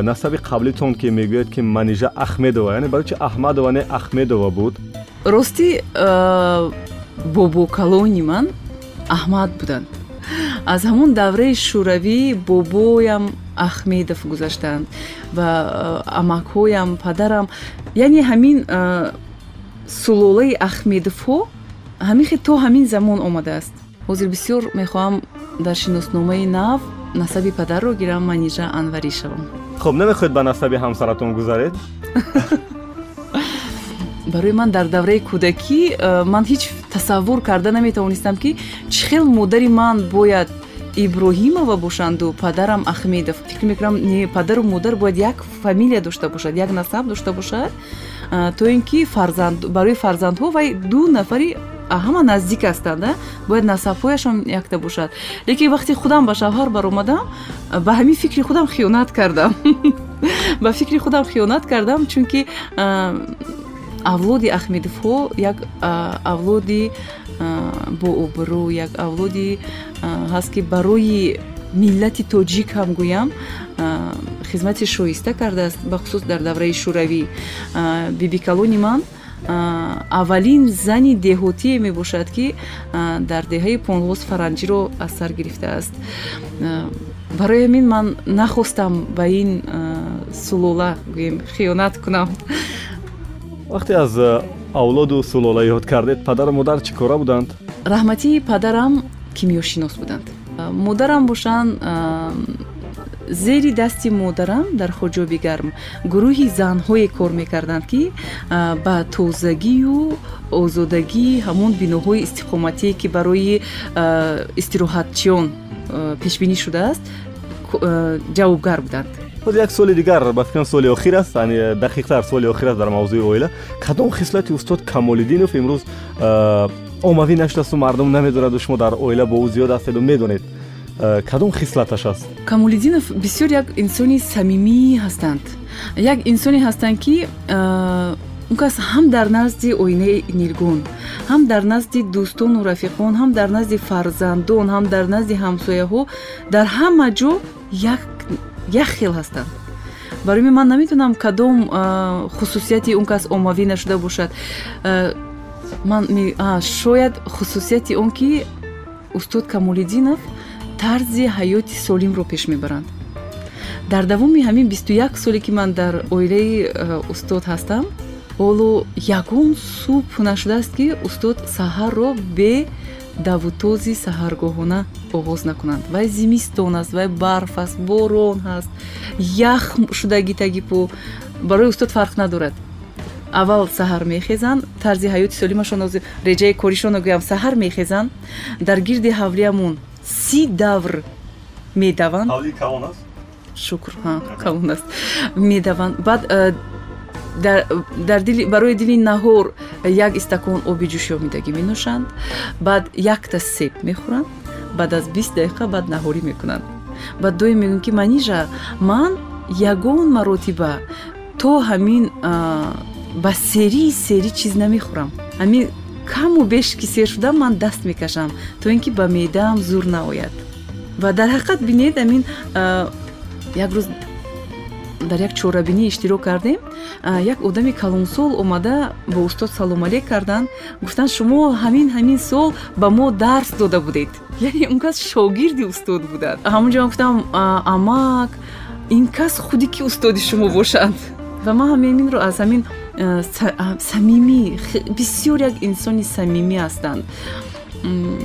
насаби қаблитон ки мегӯяд ки манижа ахмедова яъне барои чи аҳмадова не ахмедова буд? Ростӣ бобокалони ман аҳмад буданд. Аз ҳамон давраи шӯравӣ бобоям ахмедов гузаштанд ва амакҳоям падарам. Яъне ҳамин сулолаи ахмедовҳо ҳамихе то ҳамин замон омадааст. Ҳозир бисёр мехоҳам дар шиносномаи нав насаби падарро гирам манижа анварӣ шавам. Хуб намехоҳед ба насаби ҳамсаратон гузаред? Барои ман дар давраи кӯдакӣ э, ман ҳеҷ тасаввур карда наметавонистам ки чӣ хел модари ман бояд иброҳимова бошанду падарам ахмедов. Фикр мекунам падару модар бояд як фамилия дошта бошад як насаб дошта бошад то ин ки барои фарзандҳо вай ду нафари ҳама наздик ҳастанд бояд насабҳояшон якта бошад. Лекин вақте худам ба шавҳар баромадам ба ҳамин фикри худам хиёнат кардам. Ба фикри худам хиёнат кардам чунки авлоди ахмедовҳо як авлоди бообрӯ як авлоди ҳаст ки барои миллати тоҷик ҳам гӯям хизмати шоиста кардааст бахусус дар давраи шӯравӣ. Бибикалони ман аввалин зани деҳотие мебошад ки дар деҳаи понлос фаранҷиро аз сар гирифтааст. Барои ҳамин ман нахостам ба ин сулола гӯем хиёнат кунам. Вақте аз авлоду сулола ёд кардед падару модар чӣ кора буданд? Раҳматии падарам кимиёшинос буданд модарам бошанд зери дасти модарам дар хоҷоби гарм гурӯҳи занҳое кор мекарданд ки ба тозагию озодагӣ ҳамон биноҳои истиқоматие ки барои истироҳатчиён пешбинӣ шудааст ҷавобгар буданд. Ҳозир як соли дигар ба фикрам соли охир аст дақиқтар соли охир аст дар мавзӯи оила. Кадом хислати устод камолиддинов имрӯз омавӣ нашудасту мардум намедонаду шумо дар оила бо ӯ зиёд ҳастеду медонед. Э, кадом хислаташ аст? Камолиддинов бисёр як инсони самимӣ ҳастанд. Як инсоне ҳастанд ки э, он кас ҳам дар назди оинаи нилгон ҳам дар назди дӯстону рафиқон ҳам дар назди фарзандон ҳам дар назди ҳамсояҳо дар ҳама ҷо як хел ҳастанд. Барои ман наметавонам кадом а, хусусияти он кас оммавӣ нашуда бошад ман шояд хусусияти он ки устод камолиддинов тарзи ҳаёти солимро пеш мебаранд. Дар давоми ҳамин бисту як соле ки ман дар оилаи устод ҳастам ҳоло ягон субҳ нашудааст ки устод саҳарро бе давутози саҳаргоҳона оғоз накунанд. Вай зимистон аст вай барф аст борон ҳаст ях шудагӣ таги пӯ барои устод фарқ надорад аввал саҳар мехезанд. Тарзи ҳаёти солимашон реҷаи коришонро гӯям саҳар мехезанд. Дар гирди ҳавлиямон си давр медаванд. Шукр калон аст. Медаванд. Баъд э, барои дили наҳор як истакон оби ҷӯшёбидагӣ менӯшанд баъд якта себ мехӯранд. Баъд аз бист дақиқа баъд наҳорӣ мекунанд. Баъд доим мегӯям ки манижа ман ягон маротиба то ҳамин ба серии сери чиз намехӯрам. Ҳамин каму беш ки сер шудам ман даст мекашам то ин ки ба меъдаам зур наояд. Ва дар ҳақиқат бинед ҳамин а, як рӯз дар як чорабинӣ иштирок кардем як одами калонсол омада ба устод салом алейк карданд гуфтанд шумо ҳамин ҳамин сол ба мо дарс дода будед яъне он кас шогирди устод будад. Ҳамон ҷо ман гуфтам «А, амак ин кас худи ки устоди шумо бошад? Ва ман ҳаминро аз ҳамин самимӣ хе- бисёр як инсони самимӣ ҳастанд.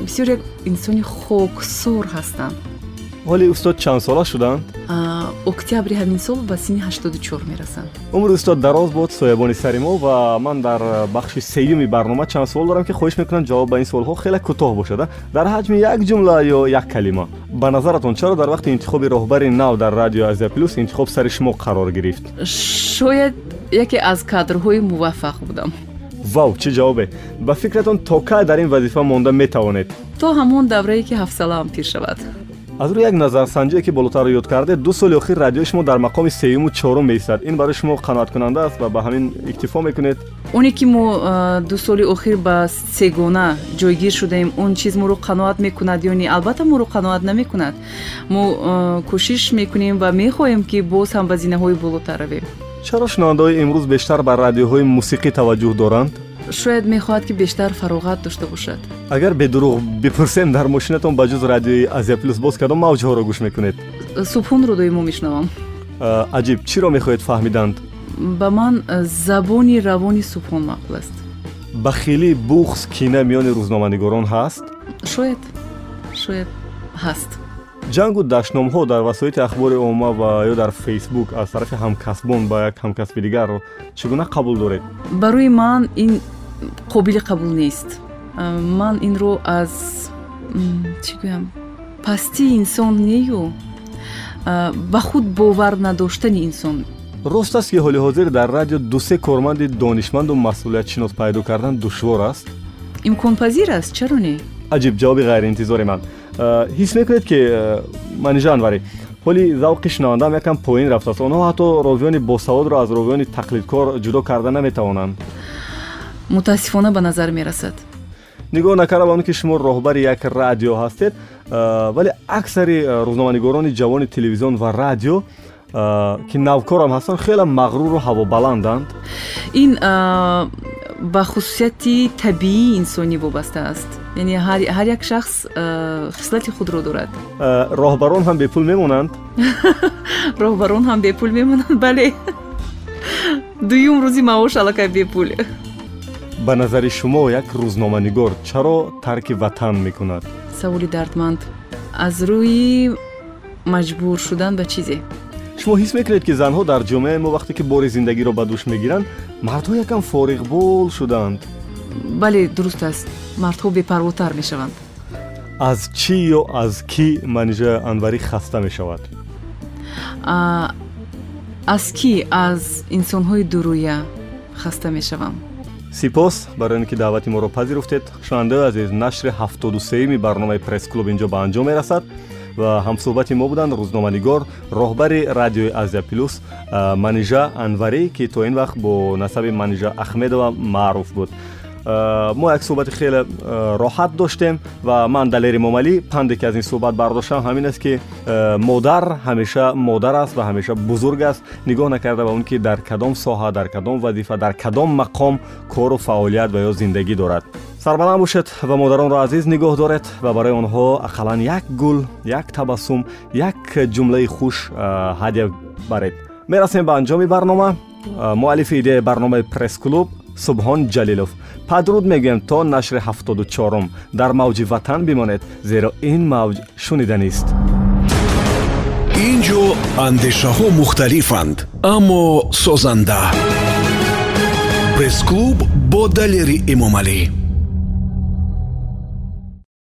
Бисёр як инсони хоксор ҳастанд. Ҳоли устод чанд сола шуданд? Октябри ҳамин сол ба синни 84 мерасанд. Умри устод дароз бод соябони сари мо ва ман дар бахши сеюми барнома чанд суол дорам ки хоҳиш мекунам ҷавоб ба ин суолҳо хеле кӯтоҳ бошад дар ҳаҷми як ҷумла ё як калима. Ба назаратон чаро дар вақти интихоби роҳбари нав дар радио азия плюс интихоб сари шумо қарор гирифт? Шояд яке аз кадрҳои муваффақ будам. Вав чӣ ҷавобе? Ба фикратон то кай дар ин вазифа монда метавонед? То ҳамон даврае ки ҳафсалаам пир шавад. Аз рӯи як назарсанҷие ки болотар ёд кардед ду соли охир радиои шумо дар мақоми сеюму чорум меистад. Ин барои шумо қаноаткунанда аст ва ба ҳамин иктифо мекунед. Оне ки мо ду соли охир ба сегона ҷойгир шудаем он чиз моро қаноат мекунад ё не албатта моро қаноат намекунад. Мо кӯшиш мекунем ва мехоҳем ки боз ҳам ба зинаҳои болотар равем чаро шунавандаҳои имрӯз бештар ба радиоҳои мусиқӣ таваҷҷӯҳ доранд? Шояд мехоҳад ки бештар фароғат дошта бошад. Агар бедуруғ бипурсем дар мошинатон ба ҷуз радиои азия плюс боз кадом мавҷҳоро гӯш мекунед. Субҳонро доимо мешунавам аҷиб чиро мехоҳед фаҳмиданд? Ба ман забони равони субҳон маъқул аст. Бахилӣ буғз кина миёни рӯзноманигорон ҳаст? Шояд шояд ҳаст ҷангу даштномҳо дар васоити ахбори омма ва ё дар фейсбук аз тарафи ҳамкасбон ба як ҳамкасби дигарро чӣ гуна қабул доред? Барои ман ин қобили қабул нест. А, ман инро аз чӣ гӯям пастии инсон нею. А, ба худ бовар надоштани инсон. Рост аст ки ҳоли ҳозир дар радио дусе корманди донишманду масъулиятшинос пайдо кардан душвор аст? Имконпазир аст чаро не? Аҷиб ҷавоби ғайриинтизори ман ҳис мекунед ки а, манижа анварӣ ҳоли завқи шунавандаам якам поин рафтааст онҳо ҳатто ровиёни босаводро аз ровиёни тақлидкор ҷудо карда наметавонанд. Мутаассифона ба назар мерасад. Нигоҳ накарда ба он ки шумо роҳбари як радио ҳастед а, вале аксари рӯзноманигорони ҷавони телевизион ва радио ки навкорам ҳастанд хеле мағруру ҳавобаланданд. Ин ба хусусияти табиии инсонӣ вобаста аст яъне ҳар ҳар як шахс а, хислати худро дорад. А, роҳбарон ҳам бепул мемонанд? Роҳбарон ҳам бепул мемонанд бале. Дуюм рӯзи маош аллакай бепул. Ба назари шумо як рӯзноманигор чаро тарки ватан мекунад? Саволи дардманд. Аз рӯи маҷбур шудан ба чизе? Шумо ҳис мекунед ки занҳо дар ҷомеаи мо вақте ки бори зиндагиро ба дӯш мегиранд мардҳо якам фориғбол шуданд бале дуруст аст. Мардҳо бепарвотар мешаванд. Аз чӣ ё аз кӣ манижа анварӣ хаста мешавад? Аз кӣ аз инсонҳои дурӯя хаста мешавам. Сипос барои он ки даъвати моро пазируфтед шунавандаои азиз нашри 73-ми барномаи пресс-клуб инҷо ба анҷом мерасад ва ҳамсӯҳбати мо буданд рӯзноманигор роҳбари радиои азия плюс манижа анварӣ ки то ин вақт бо насаби манижа ахмедова маъруф буд мо як суҳбати хеле роҳат доштем ва ман далер имомалӣ панде ки аз ин суҳбат бардоштам ҳамин аст ки модар ҳамеша модар аст ва ҳамеша бузург аст нигоҳ накарда ба он ки дар кадом соҳа дар кадом вазифа дар кадом мақом кору фаъолият ва ё зиндагӣ дорад сарбаланд бошед ва модаронро азиз нигоҳ доред ва барои онҳо ақаллан як гул як табассум як ҷумлаи хуш ҳадя баред мерасем ба анҷоми барнома муаллифи идеяи барномаи пресс-клуб субҳон ҷалилов падруд мегӯям то нашри ҳафтоду чорум дар мавҷи ватан бимонед зеро ин мавҷ шуниданист ин ҷо андешаҳо мухталифанд аммо созанда. Пресс-клуб бо далери эмомалӣ